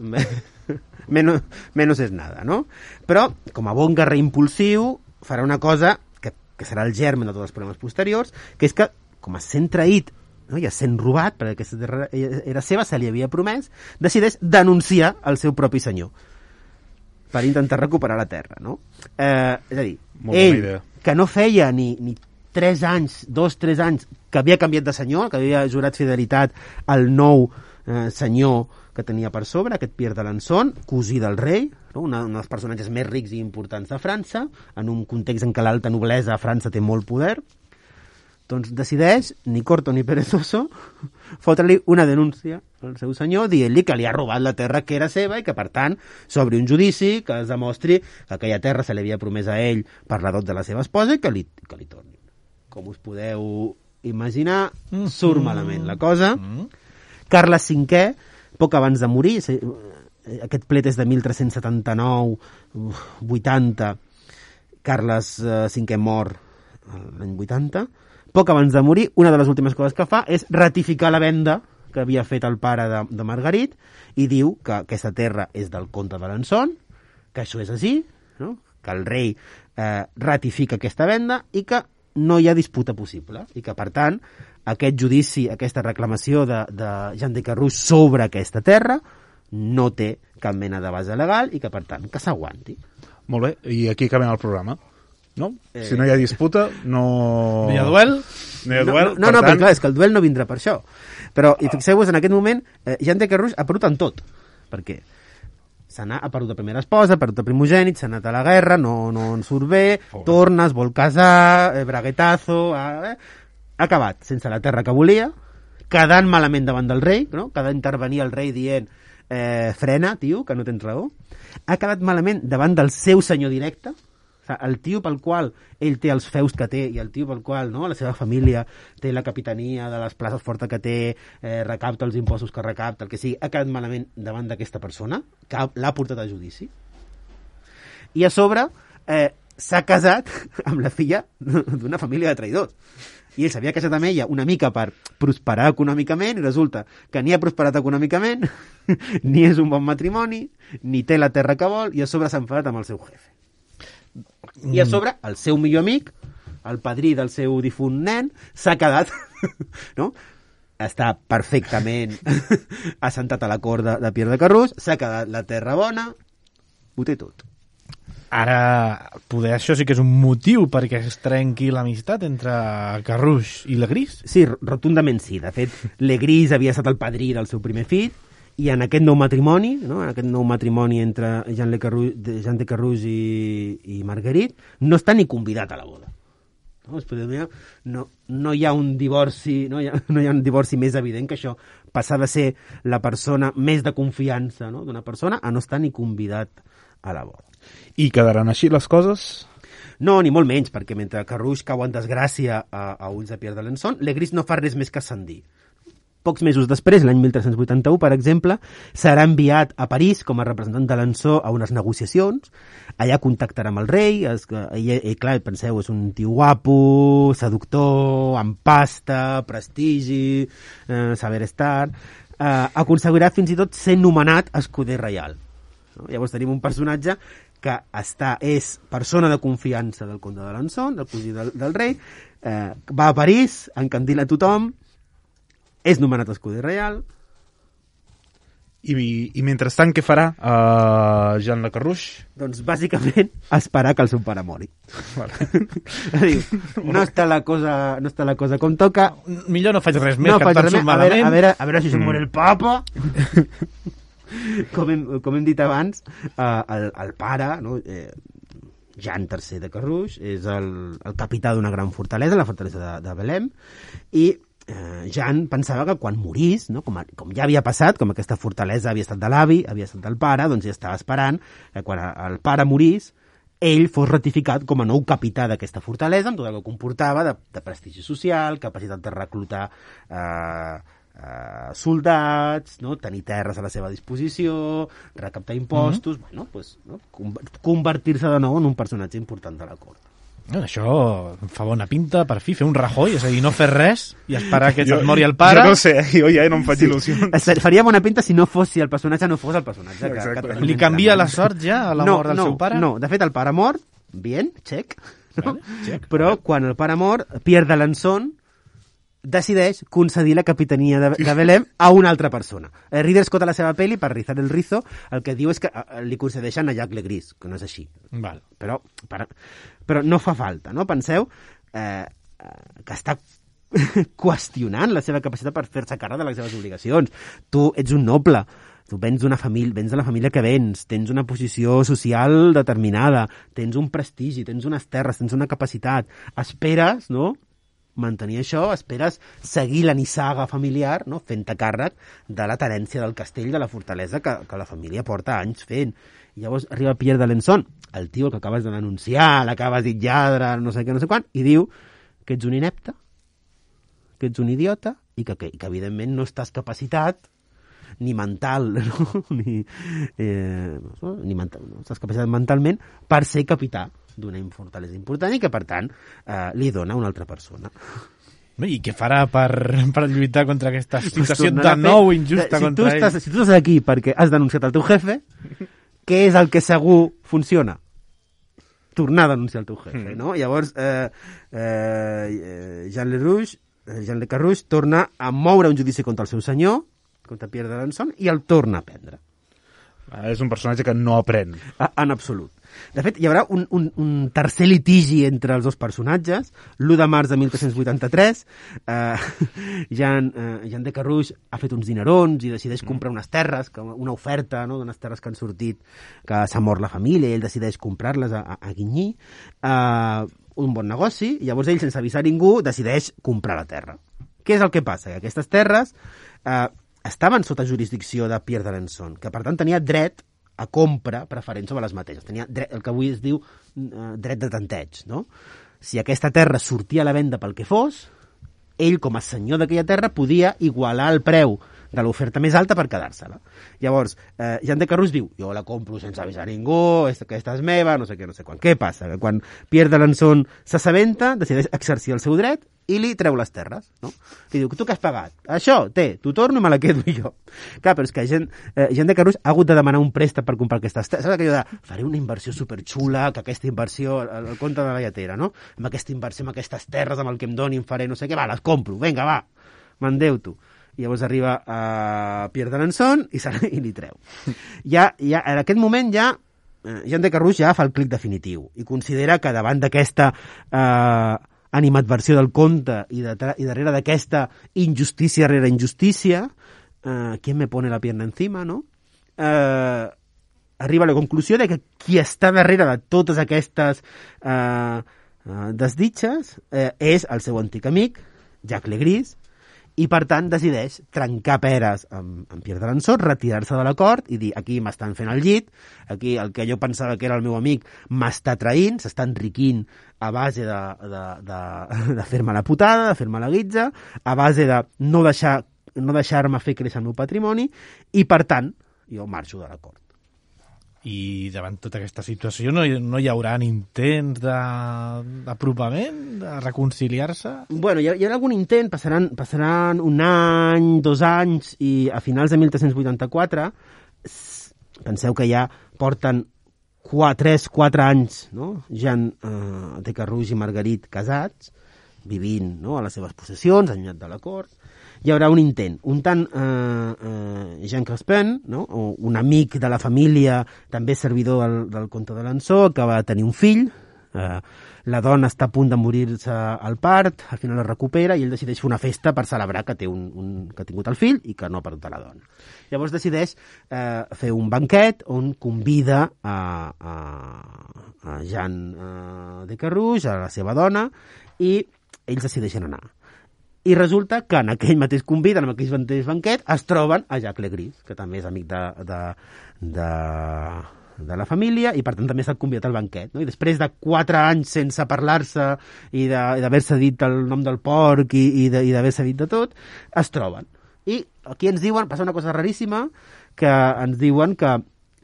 menos, menos és nada, no? Però, com a bon guerrer impulsiu, farà una cosa que, que serà el germen de tots els problemes posteriors, que és que, com a sent traït no, i sent robat, perquè aquesta terra era seva, se li havia promès, decideix denunciar el seu propi senyor per intentar recuperar la terra, no? Eh, és a dir, Molt ell, idea. que no feia ni, ni tres anys, dos, tres anys, que havia canviat de senyor, que havia jurat fidelitat al nou eh, senyor que tenia per sobre, aquest Pierre d'Alençon, cosí del rei, no? un dels personatges més rics i importants de França, en un context en què l'alta noblesa a França té molt poder, doncs decideix, ni corto ni perezoso, fotre-li una denúncia al seu senyor dient-li que li ha robat la terra que era seva i que, per tant, s'obri un judici que es demostri que aquella terra se li havia promès a ell per la dot de la seva esposa i que li, que li tornin. Com us podeu imaginar, surt malament la cosa. Carles V, poc abans de morir, eh, aquest plet és de 1379, uf, 80, Carles eh, V mor eh, l'any 80, poc abans de morir, una de les últimes coses que fa és ratificar la venda que havia fet el pare de, de Margarit i diu que aquesta terra és del comte d'Alençon, que això és així, no? que el rei eh, ratifica aquesta venda i que no hi ha disputa possible i que, per tant, aquest judici, aquesta reclamació de, de Jean de Carrús sobre aquesta terra no té cap mena de base legal i que, per tant, que s'aguanti. Molt bé, i aquí acabem el programa. No? Eh. Si no hi ha disputa, no... No hi ha duel? No hi ha No, duel, no, no, no però clar, és que el duel no vindrà per això. Però, i fixeu-vos, en aquest moment, eh, Jean de Carrús ha perdut en tot. Per què? S'ha anat, ha perdut la primera esposa, ha perdut el primogènit, s'ha anat a la guerra, no, no en surt bé, torna, es vol casar, eh, braguetazo... Eh, ha acabat sense la terra que volia, quedant malament davant del rei, no? que ha d'intervenir el rei dient eh, frena, tio, que no tens raó. Ha quedat malament davant del seu senyor directe, el tio pel qual ell té els feus que té i el tio pel qual no, la seva família té la capitania de les places fortes que té, eh, recapta els impostos que recapta, el que sigui, ha quedat malament davant d'aquesta persona, que ha- l'ha portat a judici. I a sobre eh, s'ha casat amb la filla d'una família de traïdors. I ell s'havia casat amb ella una mica per prosperar econòmicament i resulta que ni ha prosperat econòmicament, ni és un bon matrimoni, ni té la terra que vol i a sobre s'ha enfadat amb el seu jefe. I a sobre, el seu millor amic, el padrí del seu difunt nen, s'ha quedat, no? està perfectament assentat a la cort de, Pierre de Carrús, s'ha quedat la terra bona, ho té tot. Ara, poder això sí que és un motiu perquè es trenqui l'amistat entre Carruix i la Gris. Sí, rotundament sí. De fet, Legris havia estat el padrí del seu primer fill i en aquest nou matrimoni, no? en aquest nou matrimoni entre Jean, Le Carrou, de Jean de Carrús i, i Marguerite, no està ni convidat a la boda. No, no, no hi ha un divorci no hi ha, no hi ha un divorci més evident que això passar de ser la persona més de confiança no? d'una persona a no estar ni convidat a la boda. I quedaran així les coses? No, ni molt menys, perquè mentre Carruix cau en desgràcia a, a ulls de Pierre d'Alençon, Legris no fa res més que ascendir. Pocs mesos després, l'any 1381, per exemple, serà enviat a París com a representant d'Alençó a unes negociacions. Allà contactarà amb el rei, es, ell, ell, clar, penseu, és un tio guapo, seductor, amb pasta, prestigi, eh, saber estar... Eh, aconseguirà fins i tot ser nomenat escuder reial. No? Llavors tenim un personatge que està, és persona de confiança del comte d'Alençon, del cosí del, del rei, eh, va a París, encandila tothom, és nomenat escuder reial, I, i mentrestant, què farà uh, Jean Le Carrouix? doncs bàsicament esperar que el seu pare mori. Vale. Diu, no està la cosa, no està la cosa com toca, Millor no faig res més, no que faig res més, a veure, a veure, a veure si se'n mor el papa. com, hem, com hem dit abans, eh, el, el pare, no, eh, Jan III de Carruix, és el, el capità d'una gran fortalesa, la fortalesa de, de Belém, i eh, Jan pensava que quan morís, no, com, a, com ja havia passat, com aquesta fortalesa havia estat de l'avi, havia estat del pare, doncs ja estava esperant que quan el pare morís, ell fos ratificat com a nou capità d'aquesta fortalesa, amb tot el que comportava de, de prestigi social, capacitat de reclutar eh, eh, soldats, no? tenir terres a la seva disposició, recaptar impostos, mm -hmm. bueno, pues, no? Con- convertir-se de nou en un personatge important de la cort. No, això fa bona pinta, per fi, fer un Rajoy, és a dir, no fer res i esperar que Jo- se't mori el pare. Jo no sé, jo ja no em faig il·lusions. Es faria bona pinta si no fos, si el personatge no fos el personatge. Que, Exacte. que Li canvia la sort ja a la no, mort del no, seu pare? No, de fet, el pare mor, bien, check, no? Vale, check. però quan el pare mor, Pierre d'Alençon decideix concedir la capitania de, de Belém a una altra persona. Eh, Ridley Scott a la seva pel·li, per rizar el rizo, el que diu és que eh, li concedeixen a Jacques Legris, que no és així. Val. Però, per, però no fa falta, no? Penseu, eh, eh, que està qüestionant la seva capacitat per fer-se càrrec de les seves obligacions. Tu ets un noble, tu vens d'una família, vens de la família que vens, tens una posició social determinada, tens un prestigi, tens unes terres, tens una capacitat, esperes, no?, mantenir això, esperes seguir la nissaga familiar, no? fent-te càrrec de la tenència del castell, de la fortalesa que, que la família porta anys fent. I llavors arriba Pierre d'Alençon, el tio que acabes de denunciar, l'acabes dit lladre, no sé què, no sé quan, i diu que ets un inepte, que ets un idiota i que, que, que evidentment no estàs capacitat ni mental, no? ni, eh, no? ni mental, no estàs capacitat mentalment per ser capità d'una fortalesa important i que, per tant, eh, li dona una altra persona. I què farà per, per lluitar contra aquesta situació Pues de nou injusta si contra tu ell? estàs, Si tu estàs aquí perquè has denunciat el teu jefe, què és el que segur funciona? Tornar a denunciar el teu jefe, no? Llavors, eh, eh, Jean Lerouge, eh, Jean Le Carrouge torna a moure un judici contra el seu senyor, contra Pierre d'Alençon, i el torna a prendre. Ah, És un personatge que no aprèn. A- En absolut. De fet, hi haurà un, un, un tercer litigi entre els dos personatges. L'1 de març de 1383, eh, Jean, eh, Jean de Carrouge ha fet uns dinerons i decideix comprar unes terres, que una oferta no, d'unes terres que han sortit, que s'ha mort la família, i ell decideix comprar-les a, a, a Guigny. Eh, un bon negoci, i llavors ell, sense avisar ningú, decideix comprar la terra. Què és el que passa? Que aquestes terres eh, estaven sota jurisdicció de Pierre d'Alençon, que per tant tenia dret a compra preferent sobre les mateixes. Tenia dret, el que avui es diu eh, dret de tanteig, no? Si aquesta terra sortia a la venda pel que fos, ell, com a senyor d'aquella terra, podia igualar el preu de l'oferta més alta per quedar-se-la. Llavors, eh, Jean de Carrús diu, jo la compro sense avisar ningú, aquesta és meva, no sé què, no sé quan. Què passa? Que quan Pierre d'Alençon s'assabenta, decideix exercir el seu dret i li treu les terres, no? Li diu, tu què has pagat? Això, té, t'ho torno i me la quedo jo. Clar, però és que gent, eh, gent de Carrús ha hagut de demanar un préstec per comprar aquestes terres. Saps aquellò de, faré una inversió superxula, que aquesta inversió, el, el compte de la lletera, no? Amb aquesta inversió, amb aquestes terres, amb el que em donin, faré no sé què, va, les compro, vinga, va, m'endeuto. I llavors arriba a Pierre d'Alençon i, se, i li treu. Ja, ja, en aquest moment ja eh, Jean de Carrús ja fa el clic definitiu i considera que davant d'aquesta eh, animadversió del conte i, de, i darrere d'aquesta injustícia rere injustícia, eh, qui me pone la pierna encima, no? Eh, arriba a la conclusió de que qui està darrere de totes aquestes eh, eh, desditxes eh, és el seu antic amic, Jacques Legris, i per tant decideix trencar peres amb, amb Pierre d'Alençon, retirar-se de l'acord i dir aquí m'estan fent el llit, aquí el que jo pensava que era el meu amic m'està traint, s'està enriquint a base de, de, de, de fer-me la putada, de fer-me la guitza, a base de no deixar no deixar-me fer créixer el meu patrimoni i per tant jo marxo de l'acord. I davant tota aquesta situació no, no hi haurà intents d'apropament, de reconciliar-se? Bueno, hi, hi haurà algun intent, passaran, passaran un any, dos anys, i a finals de 1384, s- penseu que ja porten 3, 4 anys, no? Jean eh, de Carrouge i Marguerite casats, vivint no, a les seves possessions, allunyat de la cort, hi haurà un intent. Un tant eh, eh, Jean Crespin, no? o un amic de la família, també servidor del, del comte de Lançó, que va tenir un fill, eh, la dona està a punt de morir-se al part, al final es recupera i ell decideix fer una festa per celebrar que, té un, un, que ha tingut el fill i que no ha perdut la dona. Llavors decideix eh, fer un banquet on convida a, a, a Jean eh, de Carrouge, a la seva dona, i ells decideixen anar. I resulta que en aquell mateix convit, en aquell mateix banquet, es troben a Jacques Legris, que també és amic de, de, de, de la família i per tant també s'ha convidat al banquet. No? I després de quatre anys sense parlar-se i d'haver-se dit el nom del porc i, i d'haver-se dit de tot, es troben. I aquí ens diuen, passa una cosa raríssima, que ens diuen que,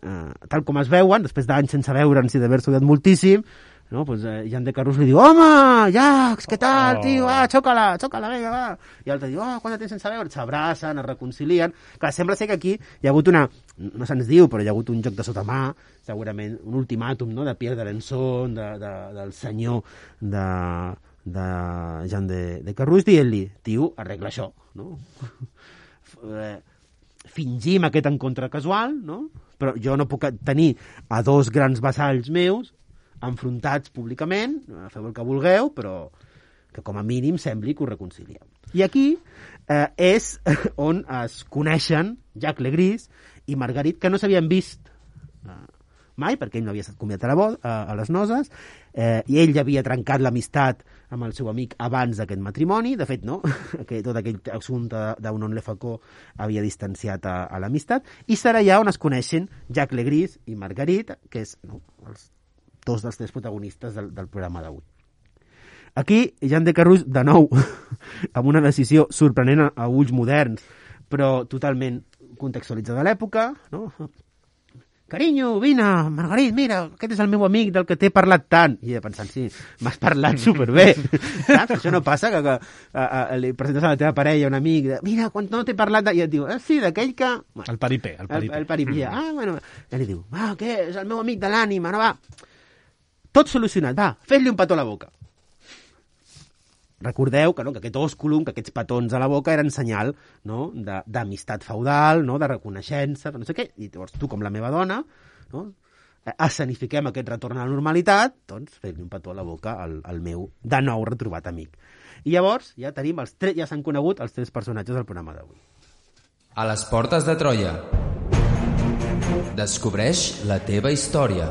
eh, tal com es veuen, després d'anys sense veure'ns i d'haver-se moltíssim, no? pues, eh, Jan de Carrús li diu, home, Jax, què tal, Oh. tio, ah, xoca-la, xoca-la, vinga, va. I l'altre diu, oh, quant de temps sense veure? S'abracen, es reconcilien. Clar, sembla ser que aquí hi ha hagut una, no se'ns diu, però hi ha hagut un joc de sota mà, segurament un ultimàtum, no?, de Pierre d'Alençon, de, de, del senyor de, de Jean de, de Carrús, dient-li, tio, arregla això, no? eh, fingim aquest encontre casual, no? però jo no puc tenir a dos grans vassalls meus enfrontats públicament, feu el que vulgueu, però que com a mínim sembli que ho reconciliem. I aquí eh, és on es coneixen Jacques Legris i Marguerite, que no s'havien vist eh, mai, perquè ell no havia estat convidat a, la boda, a, a les noces, eh, i ell ja havia trencat l'amistat amb el seu amic abans d'aquest matrimoni, de fet, no, que tot aquell assumpte d'Unon Lefacó havia distanciat a, a l'amistat, i serà allà on es coneixen Jacques Legris i Marguerite, que és no, els dos dels tres protagonistes del, del programa d'avui. Aquí, Jean de Carrus, de nou, amb una decisió sorprenent a, a ulls moderns, però totalment contextualitzada a l'època, no? carinyo, vine, Margarit, mira, aquest és el meu amic del que t'he parlat tant. I he pensant, sí, m'has parlat superbé. Saps? Això no passa, que, que a, a, li presentes a la teva parella un amic, de, mira, quan no t'he parlat, de... i et diu, ah, sí, d'aquell que... Bueno, El paripé, el paripé. el, el paripé. Ah, bueno, i li diu, ah, què, és el meu amic de l'ànima, no va. Tot solucionat, va, fes-li un petó a la boca. Recordeu que, no, que aquest òsculum, que aquests petons a la boca eren senyal no, d'amistat feudal, no, de reconeixença, no sé què, i llavors tu, com la meva dona, no, escenifiquem aquest retorn a la normalitat, doncs fes-li un petó a la boca al, al meu de nou retrobat amic. I llavors ja tenim els tres, ja s'han conegut els tres personatges del programa d'avui. A les portes de Troia. Descobreix la teva història.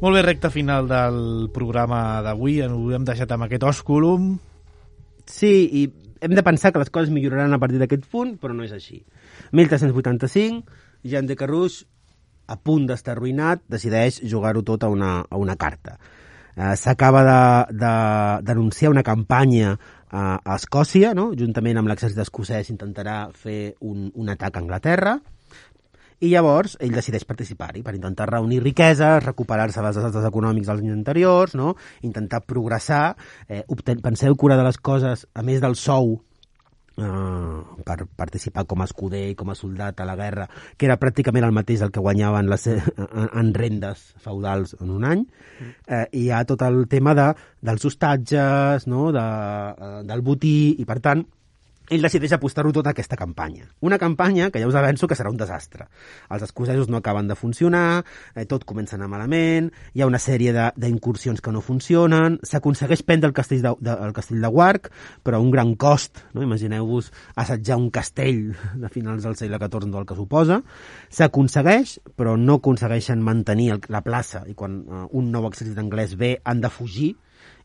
Molt bé, recta final del programa d'avui. Ho hem deixat amb aquest òsculum. Sí, i hem de pensar que les coses milloraran a partir d'aquest punt, però no és així. 1385, Jean de Carrouche, a punt d'estar arruïnat, decideix jugar-ho tot a una, a una carta. Eh, S'acaba de- de- d'anunciar una campanya a, a Escòcia, no? juntament amb l'exèrcit escocès intentarà fer un, un atac a Anglaterra, i llavors ell decideix participar-hi per intentar reunir riqueses, recuperar-se dels desastres econòmics dels anys anteriors, no? intentar progressar. Eh, obten... Penseu una de les coses, a més del sou, eh, per participar com a escuder i com a soldat a la guerra, que era pràcticament el mateix del que guanyaven les, en, en rendes feudals en un any, eh, hi ha tot el tema de, dels hostatges, no? de, eh, del botí, i per tant, ell decideix apostar-ho tot a aquesta campanya. Una campanya que ja us avanço que serà un desastre. Els escocesos no acaben de funcionar, eh, tot comença a anar malament, hi ha una sèrie d'incursions que no funcionen, s'aconsegueix prendre el castell de, de, el castell de Wark, però a un gran cost, no? imagineu-vos assetjar un castell de finals del segle XIV del que suposa, s'aconsegueix, però no aconsegueixen mantenir el, la plaça, i quan eh, un nou exèrcit anglès ve han de fugir,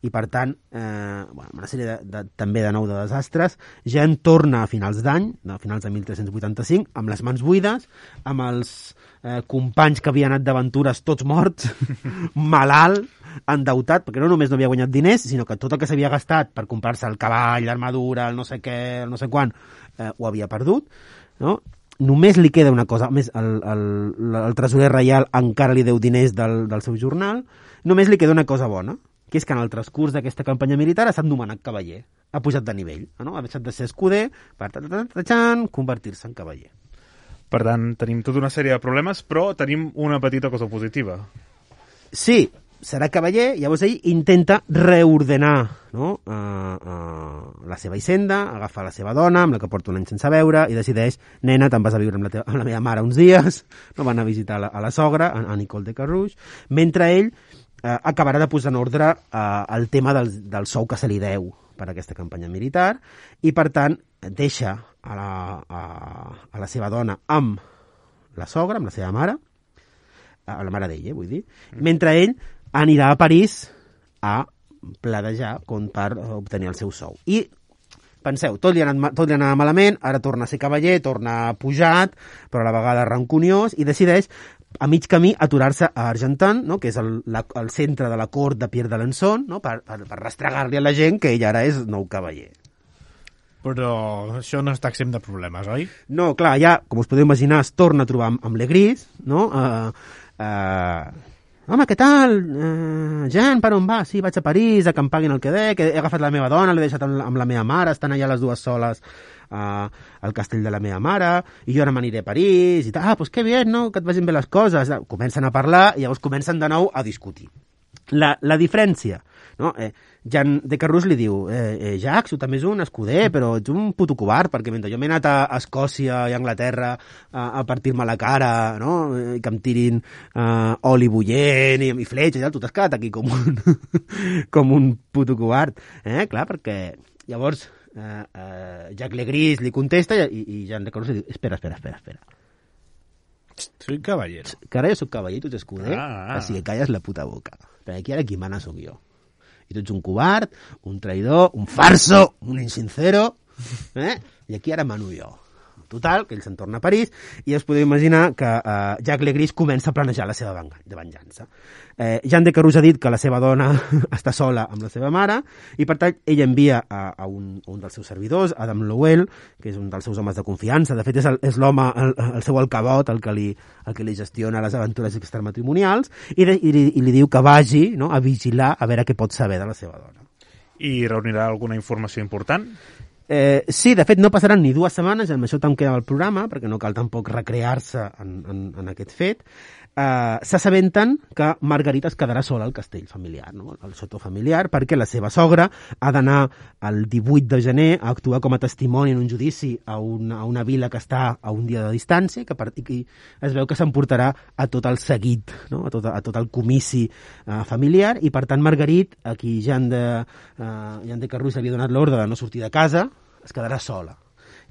i per tant, eh, bueno, una sèrie de, de, també de nou de desastres, ja en torna a finals d'any, a finals de 1385, amb les mans buides, amb els eh, companys que havien anat d'aventures tots morts, malalt, endeutat, perquè no només no havia guanyat diners, sinó que tot el que s'havia gastat per comprar-se el cavall, l'armadura, el no sé què, el no sé quan, eh, ho havia perdut, no? Només li queda una cosa, més, el, el, el tresorer reial encara li deu diners del, del seu jornal, només li queda una cosa bona, que és que en el transcurs d'aquesta campanya militar ha estat nomenat cavaller, ha pujat de nivell, no? ha deixat de ser escuder per convertir-se en cavaller. Per tant, tenim tota una sèrie de problemes, però tenim una petita cosa positiva. Sí, serà cavaller, llavors ell intenta reordenar no? uh, uh, la seva hisenda, agafa la seva dona, amb la que porta un any sense veure, i decideix, nena, te'n vas a viure amb la, teva, amb la meva mare uns dies, no van a visitar la, a la sogra, a, a Nicole de Carrouge, mentre ell uh, acabarà de posar en ordre uh, el tema del, del sou que se li deu per aquesta campanya militar, i per tant deixa a la, a, a la seva dona amb la sogra, amb la seva mare, a la mare d'ell, eh, vull dir, mentre ell anirà a París a pladejar com per obtenir el seu sou. I penseu, tot li, anat, tot li anava malament, ara torna a ser cavaller, torna pujat, però a la vegada rancuniós, i decideix a mig camí aturar-se a Argentan, no? que és el, la, el centre de la cort de Pierre d'Alençon, no? per, per, per rastregar-li a la gent que ell ara és nou cavaller. Però això no està exempt de problemes, oi? No, clar, ja, com us podeu imaginar, es torna a trobar amb, amb Legris, no? Uh, uh, Home, què tal? Uh, Jan, per on va? Sí, vaig a París, a que em paguin el que he agafat la meva dona, l'he deixat amb, la meva mare, estan allà les dues soles uh, al castell de la meva mare, i jo ara m'aniré a París, i tal, ah, doncs que bé, no?, que et vagin bé les coses. Comencen a parlar i llavors comencen de nou a discutir. La, la diferència, no? Eh, Jan de Carrús li diu eh, eh, Jacques, tu també és un escuder, però ets un puto covard, perquè mentre jo m'he anat a Escòcia i a Anglaterra a, a partir-me la cara, no? I que em tirin eh, oli bullent i, i fletxes i tal, tu t'has quedat aquí com un, com un puto covard. Eh? Clar, perquè llavors eh, eh, Jacques Legris li contesta i, i Jan de Carrús li diu espera, espera, espera, espera. Soy caballero. Que ara jo soc cavaller i tu ets escuder, Ah, ah. així que calles la puta boca. Perquè aquí ara qui mana sóc jo. I tu un covard, un traïdor, un farso, un insincero, eh? I aquí ara mano. Total, que ell se'n torna a París i us podeu imaginar que eh, Jacques Legris comença a planejar la seva de venjança. Eh, Jean de Carus ha dit que la seva dona està sola amb la seva mare i per tant ell envia a, a, un, a un dels seus servidors, Adam Lowell, que és un dels seus homes de confiança, de fet és el- l'home, el, el seu alcabot, el que, li, el que li gestiona les aventures extramatrimonials i, de, i, li, i li diu que vagi no, a vigilar a veure què pot saber de la seva dona. I reunirà alguna informació important? Eh, sí, de fet no passaran ni dues setmanes, amb això tanquem el programa, perquè no cal tampoc recrear-se en, en, en aquest fet. Eh, S'assabenten que Margarita es quedarà sola al castell familiar, no? al sotó familiar, perquè la seva sogra ha d'anar el 18 de gener a actuar com a testimoni en un judici a una, a una vila que està a un dia de distància que, per, i es veu que s'emportarà a tot el seguit, no? a, tot, a tot el comici eh, familiar, i per tant Margarit, a qui Jan de, eh, Jan de Carrús havia donat l'ordre de no sortir de casa, es quedarà sola.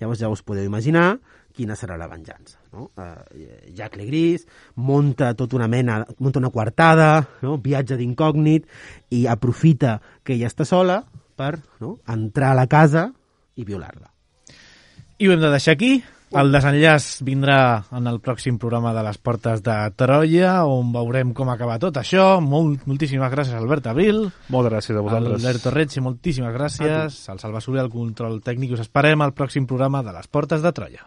Llavors ja us podeu imaginar quina serà la venjança. No? Uh, Jacques Legris monta tota una mena, monta una coartada, no? viatge d'incògnit i aprofita que ella està sola per no? entrar a la casa i violar-la. I ho hem de deixar aquí. El desenllaç vindrà en el pròxim programa de les Portes de Troia, on veurem com acaba tot això. Molt, moltíssimes gràcies, Albert Abril. Moltes gràcies a vosaltres. Alberto Recci, moltíssimes gràcies. Al Salva Soler, el control tècnic. Us esperem al pròxim programa de les Portes de Troia.